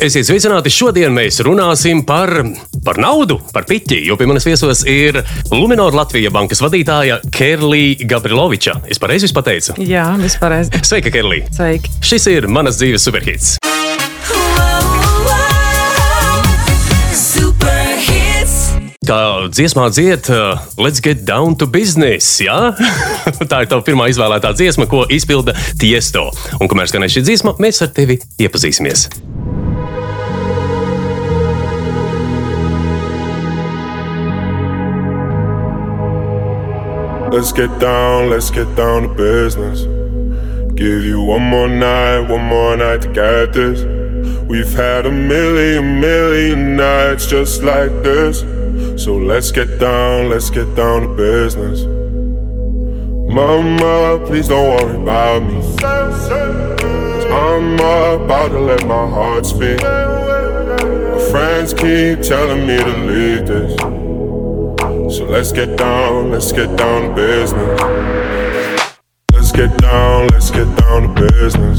Esiet sveicināti! Šodien mēs runāsim par, par naudu, par piķi. Jo pie manis viesos ir Luminor Latvijas bankas vadītāja Kerlija Gabriloviča. Es pareizi pateicu? Jā, vispār. Sveika, Kerlija! Sveiki! Šis ir manas dzīves superhits. Kā dziesmā dzied, uh, let's get down to business. Ja? Tā ir tava pirmā izvēlētā dziesma, ko izpilda Tiesto. Un kamēr skanēs šī dziesma, mēs ar tevi iepazīsimies. Let's get down, let's get down to business. Give you one more night, one more night to get this. We've had a million, million nights just like this. So let's get down, let's get down to business. Mama, please don't worry about me. i I'm about to let my heart speak. My friends keep telling me to leave this. So let's get down, let's get down to business. Let's get down, let's get down to business.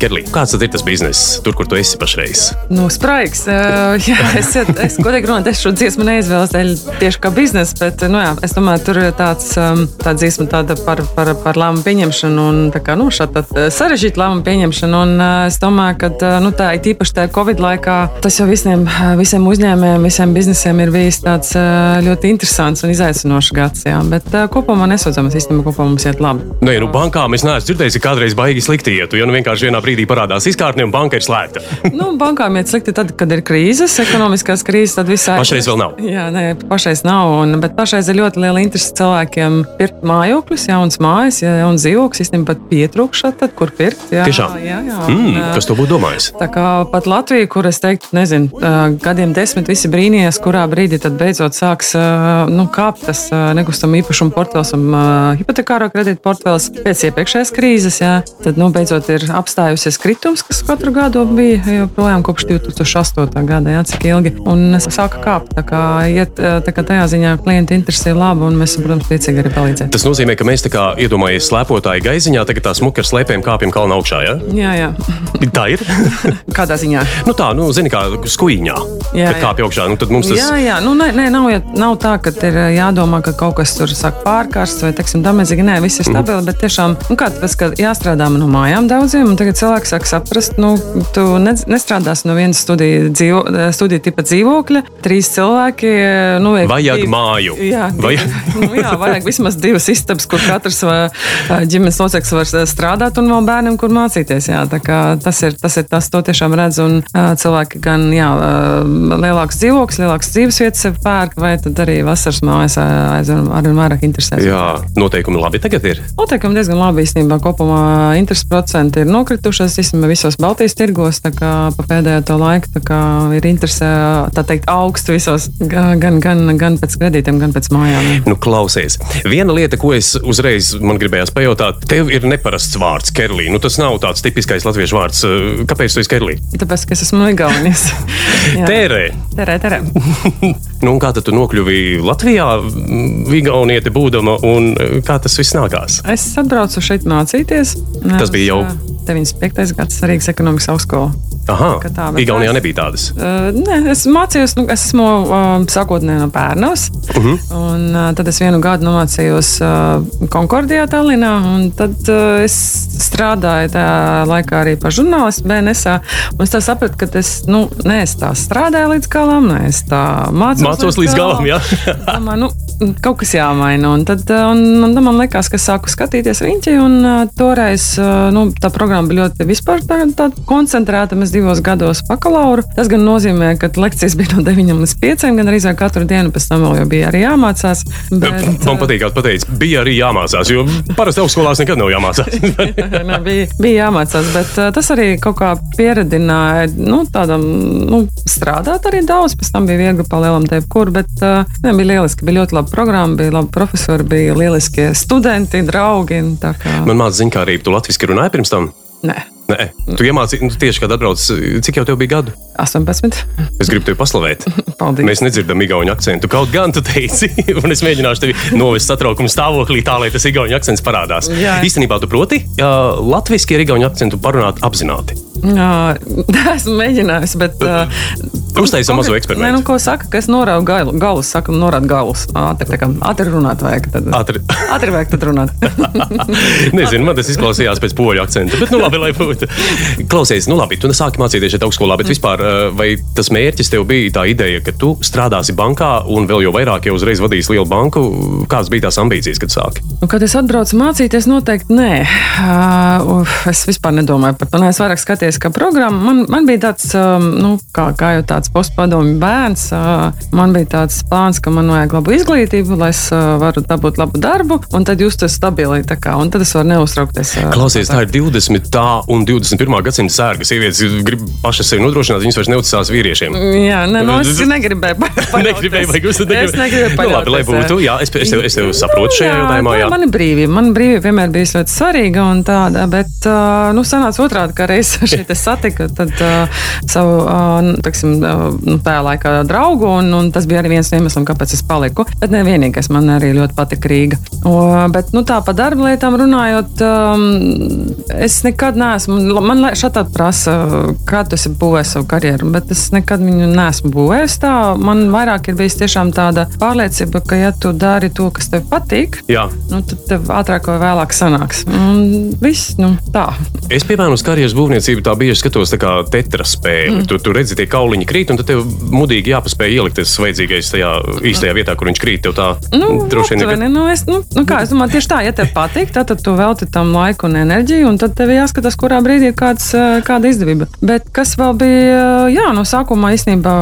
Kerlī, kāds tad ir tas bizness, tur, kur tu esi pašreiz? Nu, spraigs. Uh, jā, es, es godīgi runāju, es šo dziesmu neizvēlos tieši kā biznesa, bet nu, jā, es domāju, tur ir tāds, tā dziesma tāda par, par, par lēmumu pieņemšanu un tā kā, nu, šāda sarežģīta lēmumu pieņemšana. Un uh, es domāju, ka nu, tā ir īpaši tajā Covid laikā, tas jau visiem, visiem uzņēmējiem, visiem biznesiem ir bijis tāds uh, ļoti interesants un izaicinošs gads. Jā. Bet uh, kopumā nesūdzamies, īstenībā kopā mums iet labi. Nē, nu, bankā mēs neesam dzirdējuši, ka kādreiz baigi slikti iet, jo nu vienkārši vienā brīdī brīdī parādās izkārtne un banka ir slēgta. nu, bankām iet slikti tad, kad ir krīzes, ekonomiskās krīzes, tad visā. Pašreiz vēl nav. Jā, nē, pašreiz nav. Un, bet pašreiz ir ļoti liela interese cilvēkiem pirkt mājokļus, jaunas mājas, ja jauns dzīvoklis, īstenībā pat pietrūkšā, tad kur pirkt. Jā, Tiešām. Jā, jā. Mm, kas to būtu domājis? Tā kā pat Latvija, kur es teiktu, nezinu, gadiem desmit visi brīnījās, kurā brīdī tad beidzot sāks nu, kāpt tas nekustamo īpašumu portfels un hipotekāro kredītu portfels pēc iepriekšējās krīzes. Jā. Tad nu, beidzot ir apstājusies sākusies kritums, kas katru gadu bija joprojām kopš 2008. gada, jā, cik ilgi. Un es sāku kāpt. Tā kā, iet, tā kā tajā ziņā klienta interese ir laba, un mēs, protams, priecīgi arī palīdzēt. Tas nozīmē, ka mēs tā kā iedomājamies slēpotāju gaiziņā, tagad tā smuka ar slēpēm kāpjam kalna augšā. Ja? Jā, jā. tā ir. Kādā ziņā? Nu tā, nu, zini, kā skuīņā. Jā, jā. kāpj augšā. Nu, tad mums tas. Jā, jā. Nu, nē, nē, nav, nav tā, ka ir jādomā, ka kaut kas tur sāk pārkārst vai, teiksim, damēdzīgi. Nē, viss ir stabili, mm. bet tiešām, nu, kā tas, ka jāstrādā no mājām daudziem, un tagad cilvēki cilvēks sāk saprast, nu, tu ne, nestrādāsi no vienas studiju, dzīvo, studiju tipa dzīvokļa. Trīs cilvēki. Nu, vajag divi, māju. Jā, vajag. nu, jā, vajag vismaz divas istabas, kur katrs ģimenes loceklis var strādāt un vēl bērniem, kur mācīties. Jā, tas ir tas, ir tas, tiešām redz. Un cilvēki gan jā, lielāks dzīvoklis, lielāks dzīvesvietas pērk, vai arī vasaras mājas aizvien arvien vairāk interesēs. Jā, noteikumi labi tagad ir. Noteikumi diezgan labi īstenībā. Kopumā interesi procenti ir nokrituši ienākušas īstenībā visos Baltijas tirgos. Pēdējo to laiku ir interese teikt, augstu visos, gan, gan, gan pēc kredītiem, gan pēc mājām. Nu, klausies, viena lieta, ko es uzreiz man gribējās pajautāt, tev ir neparasts vārds, Kerlī. Nu, tas nav tāds tipiskais latviešu vārds. Kāpēc tu esi Kerlī? Tāpēc, ka es esmu Igaunijas. Tērē. Tērē, tērē. nu, kā tad tu nokļuvi Latvijā, Igaunieti būdama, un kā tas viss nākās? Es atbraucu šeit mācīties. Tas bija jau 95. gads Rīgas ekonomikas augstskola. Aha, tā Igaunijā es, nebija tādas. Uh, nē, es mācījos, nu, es esmu uh, sākotnēji no Pērnavas. Uh mhm. -huh. un, uh, tad es vienu gadu nomācījos uh, Konkordijā, Tallinā. Tad uh, es strādāju tajā laikā arī par žurnālistu BNSā. Es sapratu, ka es nu, neesmu tā strādāju līdz galam, ne es tā mācos. Mācos līdz, līdz galam, jā. Domāju, nu, kaut kas jāmaina. Un tad, un, un, man liekas, ka sāku skatīties un uh, toreiz uh, nu, tā programma bija ļoti vispār tā, tā koncentrēta. Mēs divos gados bakalauru. Tas gan nozīmē, ka lekcijas bija no 9 līdz 5, gan arī katru dienu pēc tam vēl bija arī jāmācās. Bet, Man patīk, kā pateicis, bija arī jāmācās, jo parasti augstskolās nekad nav jāmācās. jā, bija, bija jāmācās, bet tas arī kaut kā pieredināja nu, tādam nu, strādāt arī daudz. Pēc tam bija viegli palielam te kur, bet ne, bija lieliski, bija ļoti laba programma, bija labi profesori, bija lieliskie studenti, draugi. Man mācīja zinkārību, tu latviski runāji pirms tam? Nē. Nē, tu iemācījies nu, tieši, kad atbrauc. Cik jau tev bija gadu? 18. Es gribu tevi paslavēt. Paldies. Mēs nedzirdam igauņu akcentu. Kaut gan tu teici, un es mēģināšu tevi novest satraukuma stāvoklī tā, lai tas igauņu akcents parādās. Jā. Īstenībā tu proti, ja latviešu ir igauņu akcentu parunāt apzināti. Jā, esmu mēģinājis, bet. Uh, Uztaisām mazo Nē, nu, eksperimentu. ko saka, ka es norādu galu, galus, saka, norādu galus. Ātri, tā kā ātri runāt vajag. Tad, Ātri. ātri vajag tad runāt. Nezinu, man tas izklausījās pēc poļu akcenta. Bet, nu, labi, lai būtu. Klausies, nu, labi, tu sāki mācīties šeit augstskolā, bet vispār, eh, vai tas mērķis tev bija tā ideja, ka tu strādāsi bankā un vēl jau vairāk, ja uzreiz vadīsi lielu banku? Kādas bija tās ambīcijas, kad sāki? Nu, kad es atbraucu mācīties, noteikti nē. Uh, es vispār nedomāju par to. Nē, es vairāk skaties, kā programma. Man, man bija tāds, um, nu, kā, kā jau tāds postpadomju bērns. Man bija tāds plāns, ka man vajag labu izglītību, lai es varu dabūt labu darbu, un tad justies stabili. tā kā, Un tad es varu neuztraukties. Klausies, tā ir 20. Tā un 21. gadsimta sērga. Sievietes grib pašas sevi nodrošināt, viņas vairs neuzticās vīriešiem. Jā, nē, nu, es negribēju paļauties. Negribēju, vai jūs Es negribēju Nu, labi, lai būtu. Jā, es, es, tev, es tev saprotu šajā jautājumā. Jā. Man ir brīvība. Man brīvība vienmēr bijusi ļoti svarīga. un Tāda, bet nu, sanāca otrādi, ka reiz šeit es satiku tad, savu teksim, nu, tajā laikā draugu, un, un tas bija arī viens no iemesliem, kāpēc es paliku. Bet ne vienīgais, man arī ļoti patika Rīga. O, bet nu, tā par darba lietām runājot, um, es nekad neesmu. Man šādi prasa, kā tu esi būvējis savu karjeru, bet es nekad viņu neesmu būvējis tā. Man vairāk ir bijis tiešām tāda pārliecība, ka ja tu dari to, kas tev patīk, Jā. nu, tad tev ātrāk vai vēlāk sanāks. Un viss, nu, tā. Es, piemēram, uz karjeras būvniecību tā bieži skatos tā kā tetra spēli. Mm. Tu, tu redzi, tie kauliņi krīt, un tad tev mudīgi jāpaspēj ielikt tas vajadzīgais tajā īstajā vietā, kur viņš krīt. Tev tā Nu, droši vien ir. aptuveni, nu, es, nu, nu, kā, es domāju, tieši tā, ja tev patīk, tad, tu velti tam laiku un enerģiju, un tad tev jāskatās, kurā brīdī ir kāds, eh, kāda izdevība. Bet kas vēl bija, eh, jā, no sākuma īstenībā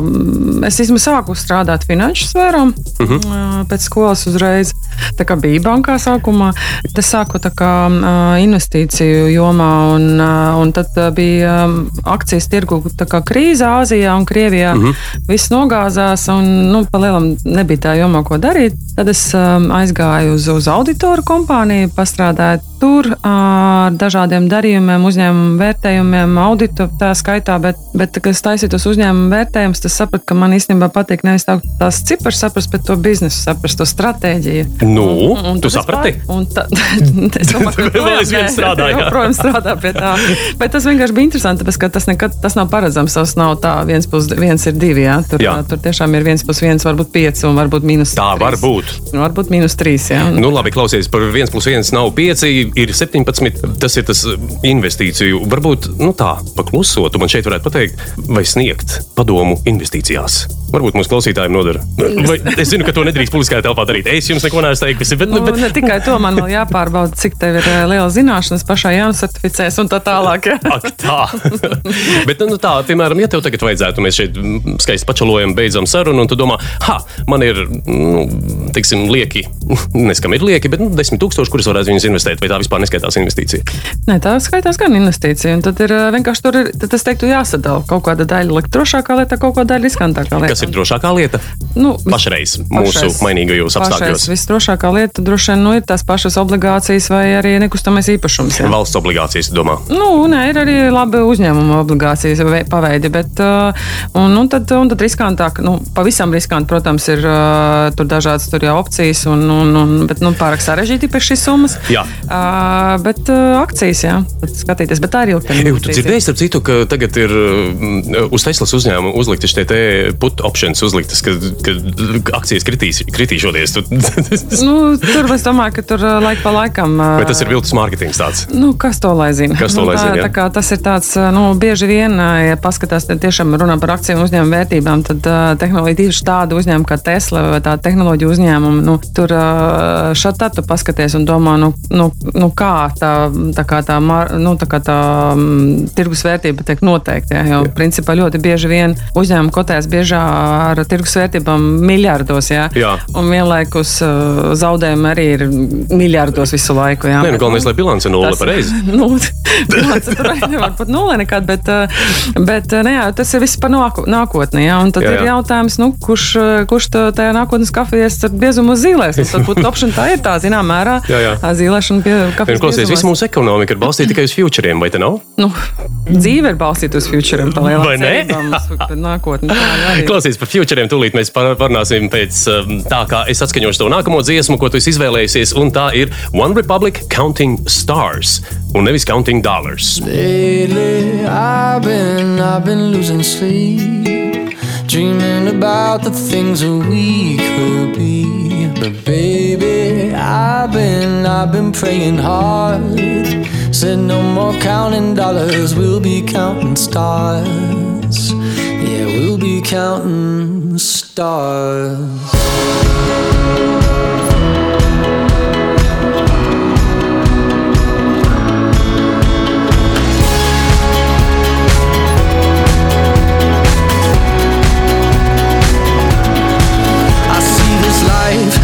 mm, es īstenībā sāku strādāt finanšu sfērā, uh Mhm. -huh. pēc skolas uzreiz. Tā kā bija bankā sākumā, tas sāku tā kā eh, investīciju jomā, un, eh, un tad eh, bija mm, akcijas tirgu krīze Āzijā un Krievijā. Uh Mhm. -huh. Viss nogāzās, un nu, pa lielam nebija tā jomā, ko darīt. Tad es um, aizgāju uz, uz auditoru kompāniju, pastrādāju tur ar dažādiem darījumiem, uzņēmumu vērtējumiem, auditu tā skaitā. Bet, bet kad es taisīju tos uzņēmumu vērtējumus, tas sapratu, ka man īstenībā patīk nevis tā, tās cipars saprast, bet to biznesu saprast, to stratēģiju. Nu, Un tu tad es saprati? Un tā, es domāju, ka Vēl aizvien strādā, jā. Joprojām strādā pie tā. Bet tas vienkārši bija interesanti, tāpēc, ka tas nekad tas nav paredzams. Tas nav tā, viens, plus, viens ir divi. Jā. Tur, Jā. tur tiešām ir viens plus viens, varbūt pieci un varbūt mīnus Tā trīs. var būt. Varbūt mīnus trīs. Jā. Nu, labi, klausies, par 1 plus 1 nav 5, ir 17. Tas ir tas investīciju. Varbūt nu, tā, paklusot, man šeit varētu pateikt, vai sniegt padomu investīcijās. Varbūt mūsu klausītājiem nodara. Vai, es zinu, ka to nedrīkst publiskajā telpā darīt. Es jums neko neesmu teicis, bet, Nu, bet, ne tikai to man vēl jāpārbauda, cik tev ir eh, liela zināšanas, pašai jānosertificēs un tā tālāk. Jā. Ak, tā. Bet, nu, tā, piemēram, ja tev tagad vajadzētu, mēs šeit skaisti pačalojam, beidzam sarunu, un tu domā, ha, man ir, nu, teiksim, lieki, neskam ir lieki, bet nu, desmit tūkstoši, kurus varētu viņus investēt, vai tā vispār neskaitās investīcija? Nē, tā skaitās gan investīcija. un Tad ir eh, vienkārši tur, ir, tad es teiktu, jāsadala kaut kāda daļa likt drošākā lietā, kaut kāda daļa riskantākā lietā. Kas ir drošākā lieta? Nu, Pašreiz mūsu pašais- mainīgajos apstākļos. Visdrošākā lieta droši vien nu, ir tās pašas obligācijas vai arī nekustamais īpašums. Jā. Valsts obligācijas, domā? Nu, nē, ir arī labi uzņēmuma obligācijas vei- paveidi, bet uh, un, un tad, un tad riskantāk, nu, pavisam riskanti, protams, ir uh, tur dažādas tur jau opcijas, un, un, un, bet nu, pārāk sarežģīti pēc šīs summas. Jā. Uh, bet uh, akcijas, jā, skatīties, bet tā ir ilgtermiņa. Jū, tu dzirdēji, starp citu, ka tagad ir mm, uz Teslas uzņēmuma uzlikti šie put options uzliktas, ka, ka akcijas kritīs, kritīšoties. Nu, tur es domāju, ka tur uh, laik pa laikam. uh, vai tas ir viltus mārketings tāds? Nu, kas to lai zina? Kas to Nu, lai tā, zina, jā. tā kā tas ir tāds, nu, bieži vien, ja paskatās, tad tiešām runā par akciju uzņēmumu vērtībām, tad uh, tehnoloģija tieši tāda uzņēmuma kā Tesla vai tā tehnoloģija uzņēmuma, nu, tur uh, šādi tad tu paskaties un domā, nu, nu, nu kā tā, tā kā tā, nu, tā, kā tā um, tirgus vērtība tiek noteikta. Ja, jo, principā, ļoti bieži vien uzņēmumi kotēs biežā ar tirgus vērtībām miljardos, jā. Jā. un vienlaikus uh, zaudējumi arī ir miljardos visu laiku. Jā. Nē, nu, galvenais, lai bilance nulle pareizi. Nu, bilance tur arī nevar pat nulle nekad, bet, uh, bet uh, ne, jā, tas ir viss par nāku- nākotni. Jā, un tad Jā, jā, ir jautājums, nu, kurš, uh, kurš tajā nākotnes kafejēs ar biezumu zīlēs. Un Tad būtu opšana tā ir tā, zinām, mērā. Jā, jā. Zīlēšana pie kafijas. nu, Klausies, visu mūsu ekonomika ir balstīta tikai uz futuriem, vai te nav? Nu, dzīve ir balstīta uz futuriem, tā lielā Vai ne? Klausies par futuriem, tūlīt mēs par- parunāsim pēc um, tā, kā es atskaņošu to nākamo dziesmu, ko tu izvēlējies, un tā ir One Republic Counting Stars, un nevis Counting Dollars. Lately, I've been, I've been losing sleep, dreaming about the things that we could be. But baby, I've been, I've been praying hard. Said no more counting dollars, we'll be counting stars. Yeah, we'll be counting stars. I see this life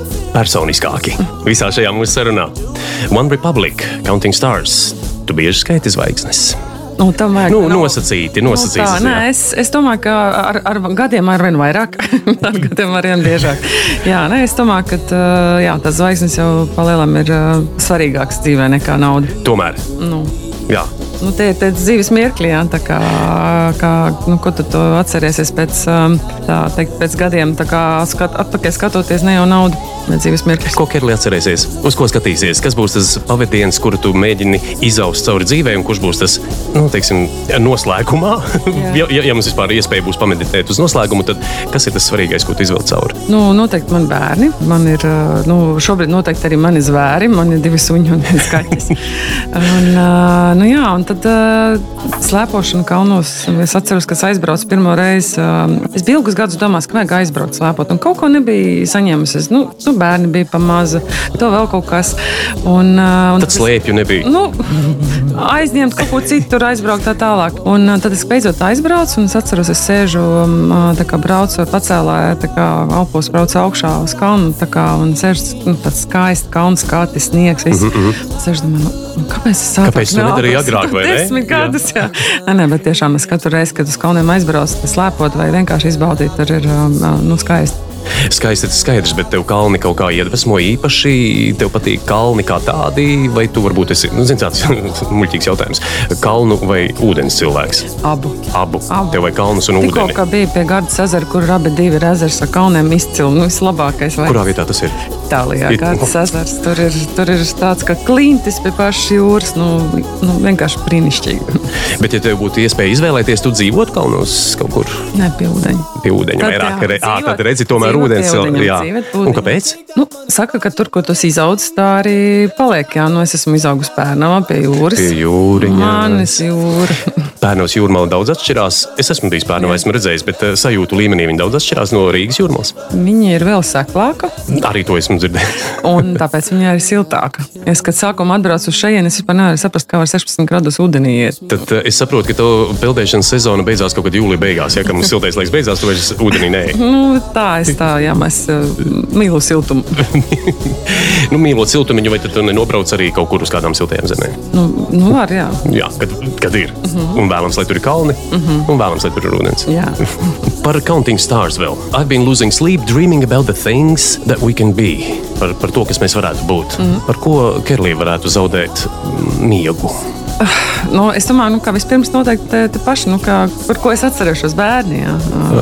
personiskāki visā šajā mūsu sarunā. One Republic Counting Stars. Tu bieži skaiti zvaigznes. Nu, vajag Nu, nav- nosacīti, nosacīti. Nu, tā, nē, es, es domāju, ka ar, ar gadiem ar vien vairāk, ar gadiem ar vien biežāk. Jā, nē, es domāju, ka jā, tas zvaigznes jau palielam ir svarīgāks dzīvē nekā nauda. Tomēr. Nu, Jā. nu, tie ir dzīves mirkļi, jā, tā kā, kā nu, ko tu to atcerēsies pēc, tā, teikt, pēc gadiem, tā kā skat, atpakaļ skatoties ne jau naudu, dzīves mirkļus. Ko Kerli atcerēsies? Uz ko skatīsies? Kas būs tas pavadiens, kuru tu mēģini izaust cauri dzīvē, un kurš būs tas nu, teiksim, noslēgumā? Ja, ja, ja mums vispār ir iespēja būs pameditēt uz noslēgumu, tad kas ir tas svarīgais, ko tu izvēl cauri? Nu, noteikti man bērni. Man ir, uh, nu, šobrīd noteikti arī mani zvēri. Man ir divi suņi un viens kaķis. un, uh, nu, jā, un tad uh, slēpošana kalnos. Es atceros, ka es aizbraucu pirmo reizi. Es biju ilgus gadus domājis, ka vajag aizbraukt slēpot. Un kaut ko nebija saņēmusi. Es, Nu, nu, bērni bija pamaza, to vēl kaut kas. Un, uh, un Tad slēpju nebija. Nu, aizņemt kaut ko citu, tur aizbraukt tā tālāk. Un uh, tad es beidzot aizbraucu, un es atceros, es sēžu, um, uh, tā kā braucu pacēlē, tā kā alpos braucu augšā uz kalnu, tā kā, un sēžu nu, tāds skaists kalns, kā tas sniegs. Viss. Mm -hmm. Sēžu, domāju, nu, kāpēc es sāku? Kāpēc tu nedarīji agrāk, vai ne? Desmit gadus, jā. Nē, nē, bet tiešām es katru reizi, kad uz kalniem aizbraucu, slēpot vai vienkārši izbaudīt, tur ir um, nu, skaisti. Skaisti tas skaidrs, bet tev kalni kaut kā iedvesmo īpaši. Tev patīk kalni kā tādi, vai tu varbūt esi, nu, zini, tāds muļķīgs jautājums. Kalnu vai ūdens cilvēks? Abu. Abu. Abu. Tev vai kalnus un Tikko ūdeni? kā bija pie Gardas ezera, kur abi divi ir ezers ar kalniem izcili. Nu, vislabākais. vai- Kurā vietā tas ir? Itālijā Ir- Gardas ezers. Tur ir, tur ir tāds kā klintis pie pašas jūras. Nu, nu, vienkārši brīnišķīgi. Bet, ja tev būtu iespēja izvēlēties, tu dzīvot kalnos kaut kur Nē, pie ūdeņa. Pie ūdeņa. Tad Vairāk, jā, dzīvot- tad redzi, tomēr ūdens ūdeņa, jā. Un kāpēc? Nu, saka, ka tur, kur tas izaudzis, tā arī paliek. Jā, nu, es esmu izaugusi pērnā pie jūras. Pie jūriņa. Manis jūra. Pērnos jūrmāla daudz atšķirās. Es esmu bijis pērnā, esmu redzējis, bet eh, sajūtu līmenī viņi daudz atšķirās no Rīgas jūrmālas. Viņa ir vēl seklāka. Arī to esmu dzirdējis. Un tāpēc viņa ir siltāka. Es, kad sākumā atbraucu uz šejienes, es vispār nevaru saprast, kā var 16 grādus ūdenī iet. Tad eh, es saprotu, ka tev peldēšanas sezona beidzās kaut kad jūlijā beigās. Ja, kad mums siltais laiks beidzās, tu vairs ūdenī nē. Nu, tā es tā, jā, mēs uh, mīlu siltumu. nu, mīlot siltumiņu, vai tad tu nenobrauc arī kaut kur uz kādām siltajām zemēm? Nu, nu var, jā. Jā, kad, kad ir. Uh -huh. Un vēlams, lai tur ir kalni, uh -huh. un vēlams, lai tur ir ūdens. Par counting stars vēl. I've been losing sleep, dreaming about the things that we can be. Par, par to, kas mēs varētu būt. Mm. Par ko Kerlija varētu zaudēt mm, miegu. Nu, es domāju, nu, ka vispirms noteikti te, te paši, nu, kā, par ko es atcerēšos bērniem.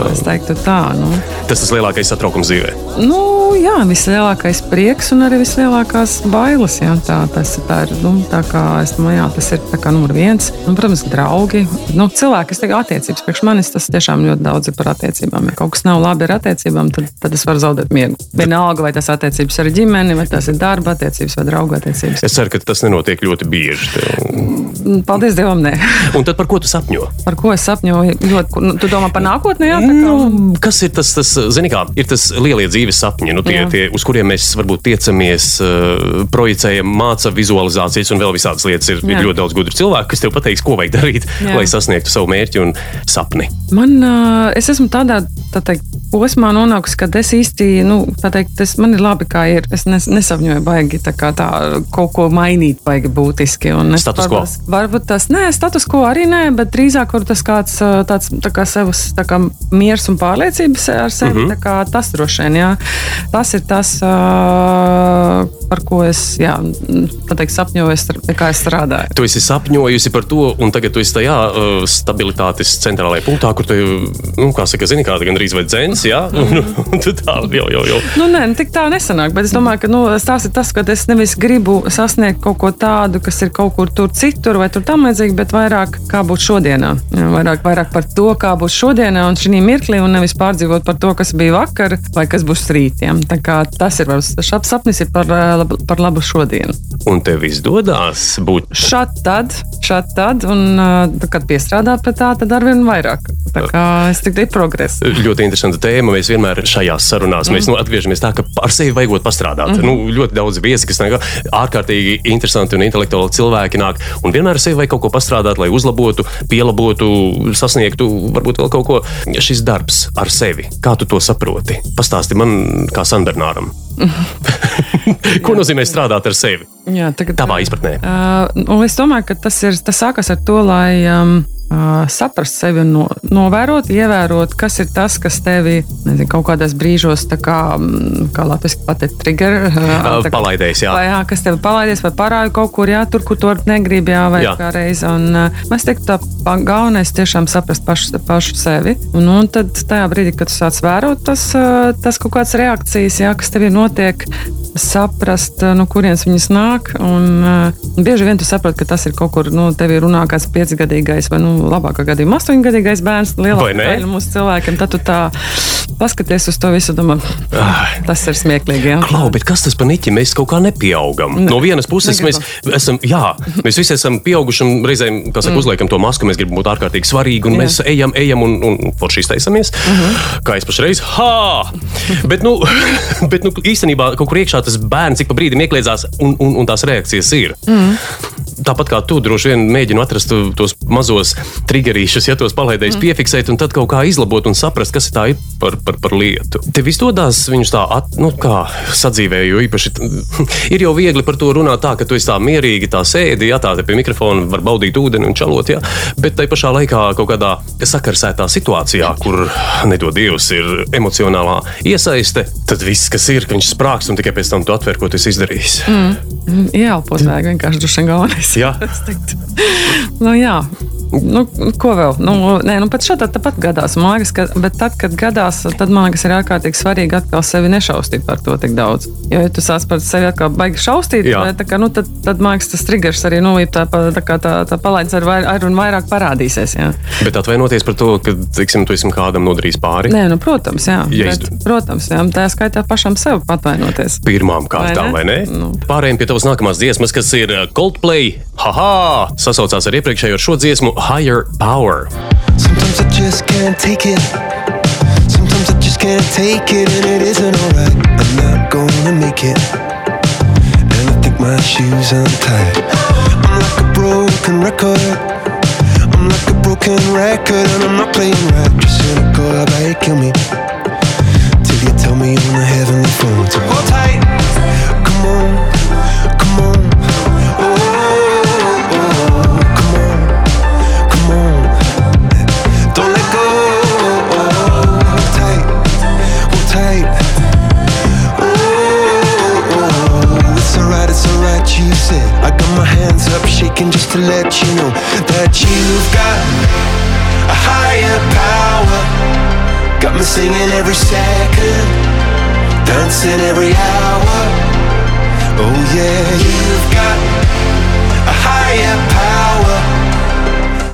Es teiktu tā, nu, Tas tas lielākais satraukums dzīvē. Nu, jā, vislielākais prieks un arī vislielākās bailes. Jā, tā, tas tā ir. Nu, tā kā es domāju, jā, tas ir kā numur viens. Un, protams, draugi. Nu, cilvēki, kas tagad attiecības priekš manis, tas tiešām ļoti daudz ir par attiecībām. Ja kaut kas nav labi ar attiecībām, tad, tad es varu zaudēt miegu. Vienalga, vai tas attiecības ar ģimeni, vai tas ir darba attiecības vai draugu attiecības. Es ceru, ka tas nenotiek ļoti bieži. Tev. Paldies Dievam, nē. Un tad par ko tu sapņo? Par ko es sapņoju? Ļoti, nu, tu domā par nākotni, jā? Kā... Nu, kas ir tas, tas zini, kā, ir tas lielie dzīves sapņi, nu, tie, Jā. tie, uz kuriem mēs varbūt tiecamies, uh, projicējam, māca vizualizācijas un vēl visādas lietas. Ir, ir Jā. ļoti daudz gudru cilvēku, kas tev pateiks, ko vajag darīt, Jā. lai sasniegtu savu mērķi un sapni. Man, ā, es esmu tādā tā teikt, posmā nonākusi, kad es īsti, nu, tā teikt, tas man ir labi, kā ir. Es nes, nesapņoju, baigi tā kā tā kaut ko mainīt, baigi būtiski. Un es Status quo. Varbūt, varbūt tas, nē, status quo arī nē, bet drīzāk tas kāds tāds tā kā savs tā kā miers un pārliecības ar sevi. Mm. -hmm. Tas droši vien, jā. Tas ir tas, par ko es, jā, teikt, sapņoju, kā es strādāju. Tu esi sapņojusi par to, un tagad tu esi tajā uh, stabilitātes centrālajā punktā, kur tu, nu, kā saka, zini, kāda gandrīz vai dzēns, jā, un, un tu tā jau, jau, jau. Nu, nē, nu, tik tā nesanāk, bet es domāju, ka nu, tās ir tas, ka es nevis gribu sasniegt kaut ko tādu, kas ir kaut kur tur citur vai tur tam līdzīgi, bet vairāk kā būtu šodienā. Vairāk, vairāk par to, kā būs šodienā un šī mirklī, un nevis pārdzīvot par to, kas bija vakar vai kas būs rītiem. Tā kā tas ir šāds sapnis ir par, ā, labu- par labu šodienu. Un tev izdodas būt Šādi tad, šādi tad, un ā, kad piestrādā pie tā, tad arvien vairāk. Tā kā es tik daru progresu. ļoti interesanta tēma. Mēs vienmēr šajās sarunās mēs, nu, atgriežamies tā, ka ar sevi vajag pastrādāt. Mm nu, ļoti daudz viesi, kas nāk, ārkārtīgi interesanti un intelektuāli cilvēki nāk. Un vienmēr sevi vajag kaut ko pastrādāt, lai uzlabotu, pielabotu, sasniegtu varbūt vēl kaut ko. Šis darbs ar sevi, kā tu to saproti? Pastāsti man, kā Sanbernāram. ko nozīmē strādāt ar sevi? Jā, tagad, Tavā izpratnē. Uh, es domāju, ka tas, ir, tas sākas ar to, lai um, saprast sevi un no, novērot, ievērot, kas ir tas, kas tevi nezinu, kaut kādos brīžos, tā kā, mm, kā latviešu pateikt, trigger. Tā Palaidējis, jā. Vai, jā, kas tev palaidies, vai parāda kaut kur, jā, tur, kur to negribi, jā, vai Jā. kā reiz. Un, es teiktu, tā galvenais tiešām saprast pašu, pašu sevi. Un, un tad tajā brīdī, kad tu sāc vērot tas, tas kaut kādas reakcijas, jā, kas tev notiek, saprast, no kurienes viņas nāk. Un, uh, bieži vien tu saproti, ka tas ir kaut kur, nu, tev ir runā kāds piecgadīgais vai, nu, labākā gadījumā, astoņgadīgais bērns, lielākā daļa mūsu cilvēkiem. Tad tu tā paskaties uz to visu, domā, tas ir smieklīgi. Jā. Klau, bet kas tas par niķi? Mēs kaut kā nepieaugam. Ne. No vienas puses, mēs esam, jā, mēs visi esam pieauguši un reizēm, kā saka, uzliekam to masku, mēs gribam būt ārkārtīgi svarīgi, un Jā. mēs ejam, ejam un, un forši izteicamies. Kā es pašreiz, ha! Bet, nu, bet nu, īstenībā kaut kur iekšā tas bērns ik pa brīdim iekļiedzās, un, un, un tās reakcijas ir. Tāpat kā tu droši vien mēģini atrast tos mazos triggerīšus, ja tos palaidējis mm. piefiksēt, un tad kaut kā izlabot un saprast, kas tā ir par, par, par lietu. Tev izdodas viņus tā, at, nu, kā sadzīvē, jo īpaši ir jau viegli par to runāt tā, ka tu esi tā mierīgi, tā sēdi, ja tā pie mikrofona var baudīt ūdeni un čalot, ja, bet tai pašā laikā kaut kādā sakarsētā situācijā, kur, nedod Dievs, ir emocionālā iesaiste, tad viss, kas ir, ka viņš sprākst un tikai pēc tam tu atver, ko tu esi izdarījis. Mm. Ieelpot vajag vienkārši dušan galvenais. Jā. Es teiktu. nu, jā. Nu, ko vēl? Nu, nē, nu, pat šādi tāpat gadās. Liekas, ka, bet tad, kad gadās, tad liekas, ir ārkārtīgi svarīgi atkal sevi nešaustīt par to tik daudz. Jo, ja tu sāc par sevi atkal baigi šaustīt, tā kā, nu, tad, tad liekas, tas triggers arī nu, ir tā, tā, kā tā, tā palaidis ar, vai- ar un vairāk parādīsies. Jā. Bet atvainoties par to, ka, teiksim, tu esi kādam nodarījis pāri. Nē, nu, protams, jā. Ja bet, izdu- protams, jā. Tā skaitā pašam sev atvainoties. Pirmām kārtām, vai Vai ne? ne? Nu. Pārējiem pie tavas nākamās dziesmas, kas ir uh, Coldplay. Haha! Sasaucās ar iepriekšējo šo dziesmu Higher Power. Sometimes I just can't take it. Sometimes I just can't take it, and it isn't alright. I'm not gonna make it. And I think my shoes untied. I'm like a broken record. I'm like a broken record, and I'm not playing right. Just cynical, you kill me?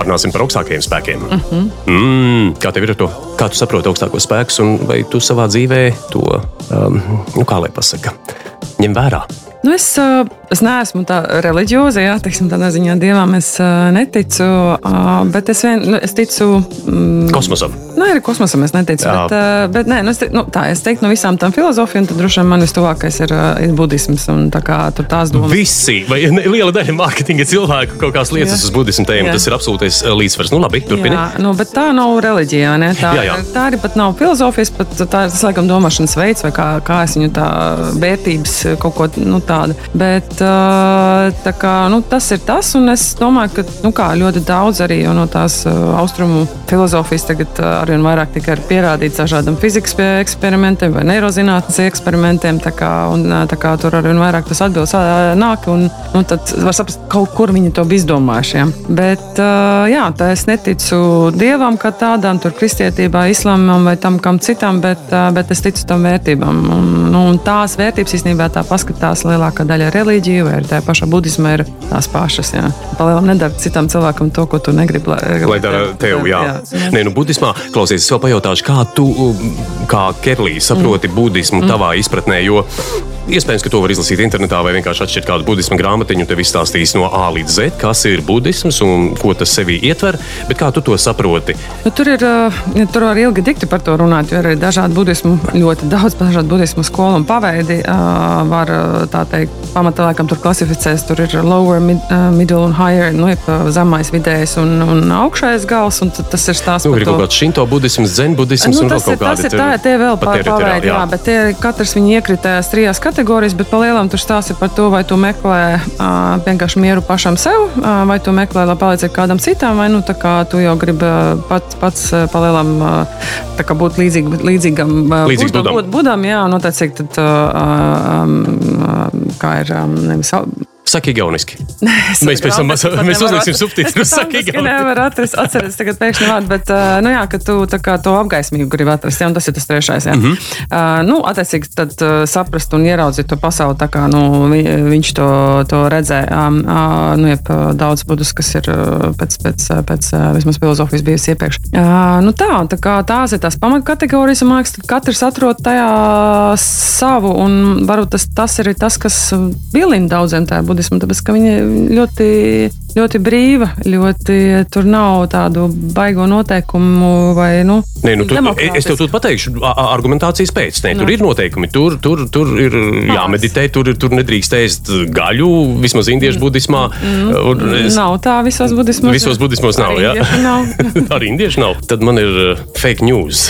Runāsim par augstākajiem spēkiem. Mhm. -hmm. mm, kā tev ir ar to? Kā tu saproti augstākos spēkus, un vai tu savā dzīvē to, um, nu, kā lai pasaka, ņem vērā? Nu, es, ā, es neesmu tā reliģioza, jā, teiksim, tādā ziņā dievam es ā, neticu, ā, bet es, vien, nu, es ticu. Mm, Kosmosam. Nu, arī kosmosam es neticu. Jā. Bet, ā, bet nē, nu, es, te, nu, tā, es teiktu, no visām tām filozofijām, tad droši vien man vistuvākais ir, ir budisms tā kā tur tās domas. Visi, vai ne, liela daļa mārketinga cilvēku kaut kādas lietas Jā. uz budismu tēmu, Jā. tas ir absolūtais uh, līdzsvars. Nu, labi, turpini. Jā, nu, bet tā nav reliģija. Ne? Tā, Jā, jā. tā arī pat nav filozofijas, pat tā ir tas, laikam, domāšanas veids, vai kā, kā es viņu tā vērtības kaut ko nu, tādu. Bet tā kā, nu, tas ir tas, un es domāju, ka nu, kā, ļoti daudz arī no tās austrumu filozofijas tagad arvien vairāk tika pierādīts dažādiem fizikas eksperimentiem vai neirozinātnes eksperimentiem. Tā kā, un, tā kā tur arvien vairāk tas atbildes nāk, un nu, tad var saprast, kaut kur viņi to bija izdomājuši. Ja? Bet jā, tā es neticu dievam kā tādam, tur kristietībā, islamam vai tam kam citam, bet, bet es ticu tam vērtībām. Un, nu, un tās vērtības īstenībā tā paskatās lielākā daļa reliģiju vai arī tā pašā budismā ir tās pašas. Jā. Palielam nedara citam cilvēkam to, ko tu negribi. Lai, Lai dara tev, jā. jā. jā. Nē, nu, budismā, klausies, es vēl pajautāšu, kā tu, um, kā Kerlī, saproti mm. budismu tavā izpratnē, jo iespējams, ka to var izlasīt internetā vai vienkārši atšķirt kādu budismu grāmatiņu, tev izstāstīs no A līdz Z, kas ir budisms un ko tas sevī ietver, bet kā tu to saproti? Nu, tur ir ja tur var ilgi dikti par to runāt, jo ir arī dažādi budismu, ļoti daudz dažādu budismu skolu un paveidi. Var tā teikt, pamatā laikam tur klasificēs. Tur ir lower, mid, middle un higher, nu, zemais, vidējais un, un augšējais gals. Un tas ir stāsts Nu, par ir to. kaut kāds šinto budisms, zen budisms Nu, un vēl tas, kaut tas kādi ir tā, tie vēl pa teritoriāli, pārveidi, jā, bet tie, katrs viņi iekritējās trijās kategorijās, bet palielam tur stāsta par to, vai tu meklē uh, vienkārši mieru pašam sev, uh, vai tu meklē, lai palīdzētu kādam citam, vai nu tā kā tu jau gribi pats, pats palielam būt līdzīg, līdzīgam Līdzīgs Budam. Būt, budam, jā, attiecīgi tad, um, kā ir, um, nevis, Saki igauniski. Es Mēs pēc tam mēs uzliksim subtitrus, saki fantastiski igauniski. nevaru atrast, atceries tagad pēkšņi vārdu, bet, nu jā, ka tu tā kā to apgaismību gribi atrast, jā, un tas ir tas trešais, jā. Mm -hmm. uh, nu, attiecīgi tad uh, saprast un ieraudzīt to pasauli tā kā, nu, vi, viņš to, to redzē. Um, uh, nu, jeb daudz budus, kas ir pēc, pēc, pēc vismaz filozofijas bijusi iepriekš. Uh, nu tā, tā kā tās ir tās pamatkategorijas, un man liekas, ka katrs atrod tajā savu, un varbūt tas, tas ir tas, kas vilina daudziem tajā budismu, tāpēc, ka viņi ļoti, ļoti brīva, ļoti tur nav tādu baigo noteikumu vai, nu, Nē, nu, tu, demokrātiski. es tev pateikšu, argumentācijas pēc. Nē, tur Nu. ir noteikumi. Tur, tur, tur ir jāmeditē, tur, ir- tur nedrīkst ēst gaļu, vismaz indiešu budismā. Un es- Nav tā visos budismos. Visos budismos nav, jā. indiešu nav. Arī indiešu nav. Tad man ir uh, fake news.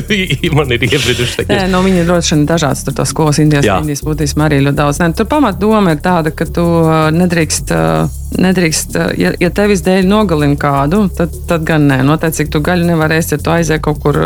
man ir iebriduši fake Nē, news. no viņa ir ļoti šodien dažādas tur tās skolas, Indijas, Jā. Indijas budismu arī ļoti daudz. Nē, tur pamatdoma ir tāda, ka tu uh, nedrīkst, uh, nedrīkst uh, ja, ja tevis dēļ nogalina kādu, tad, tad gan nē. Noteikti, tu gaļu nevar ēst, ja tu aizies kaut kur,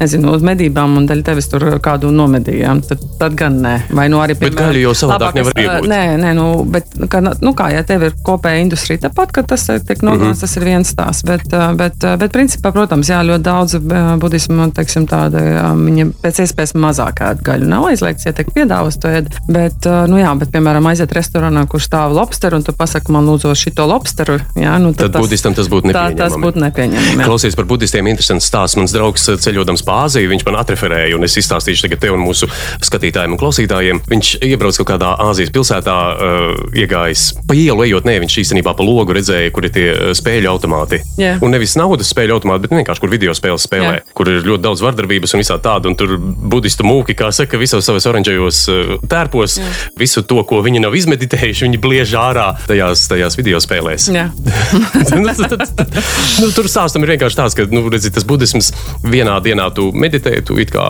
nezinu, uz medībām un daļa tevis tur kādu nomedījām. Tad, tad gan nē. Vai nu arī, Bet gaļu jau savādāk nevar iegūt. Nē, nē, nu, bet, kā, nu kā, ja tev ir kopēja industrija, tāpat, ka tas tiek nogalināts, mm -hmm. tas ir viens tās. Bet, bet, bet principā, protams, jā, ļoti daudz budismu, teiksim, tāda, viņa pēc iespējas mazāk ēd gaļu. Nav aizliegts, ja tiek piedāvāts to ēd. Bet, nu jā, bet, piemēram, aiziet restorānā, kur stāv lobsteru, un tu pasaki man lūdzu šito lobsteru, jā, nu Tad budistam tas būtu tā, tas nepieņemami. būtu nepieņemami. jā. Klausies par budistiem, interesants stāsts. Mans draugs uh, ceļojot pa Āziju, viņš man atreferēja, un es izstāstīšu tagad tev un mūsu skatītājiem un klausītājiem. Viņš iebrauc kaut kādā Āzijas pilsētā, uh, iegājis pa ielu, ejot, ne, viņš īstenībā pa logu redzēja, kur ir tie uh, spēļu automāti. Jā. Un nevis naudas spēļu automāti, bet vienkārši kur video spēles spēlē, Jā. kur ir ļoti daudz vardarbības un visā tāda. Un tur budistu mūki, kā saka, visos savos oranžajos tērpos, Jā. visu to, ko viņi nav izmeditējuši, viņi bliež ārā tajās, tajās video spēlēs. Jā. nu, tad- tad- tad- nu, tur stāstam ir vienkārši tāds, ka nu, redzi, tas budisms vienā dienā tu meditē, tu it kā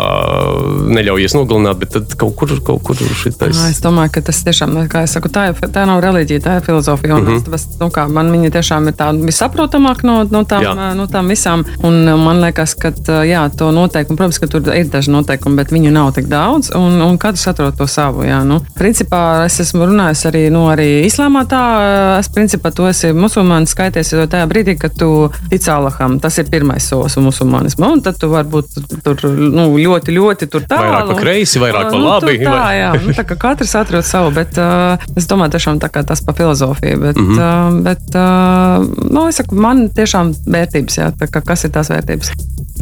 neļaujies nogalināt, bet tad kaut kur, kaut kur šitais. Jā, Es domāju, ka tas tiešām, kā es saku, tā, ir, tā nav reliģija, tā ir filozofija. Mm -hmm. tas, nu, kā, man viņa tiešām ir tāda visaprotamāka no, no, tām, Jā. no tām visām. Un man liekas, ka jā, to noteikumu, protams, ka tur ir daži noteikumi, bet viņu nav tik daudz. Un, un katrs atrod to savu. Jā, nu. Principā es esmu runājis arī, nu, arī islāmā tā, es principā principā tu esi musulmanis, skaities jau tajā brīdī, kad tu tic Allaham. Tas ir pirmais solis musulmanismu. Un tad tu varbūt tur nu, ļoti, ļoti tālu. Vairāk pa kreisi, vairāk pa Nu, labi. tur Tā, jā, nu, tā kā katrs atrod savu, bet uh, es domāju, tiešām tā kā tas pa filozofiju. Bet, mm. -hmm. uh, bet uh, nu, es saku, man tiešām vērtības, jā, tā kā kas ir tās vērtības.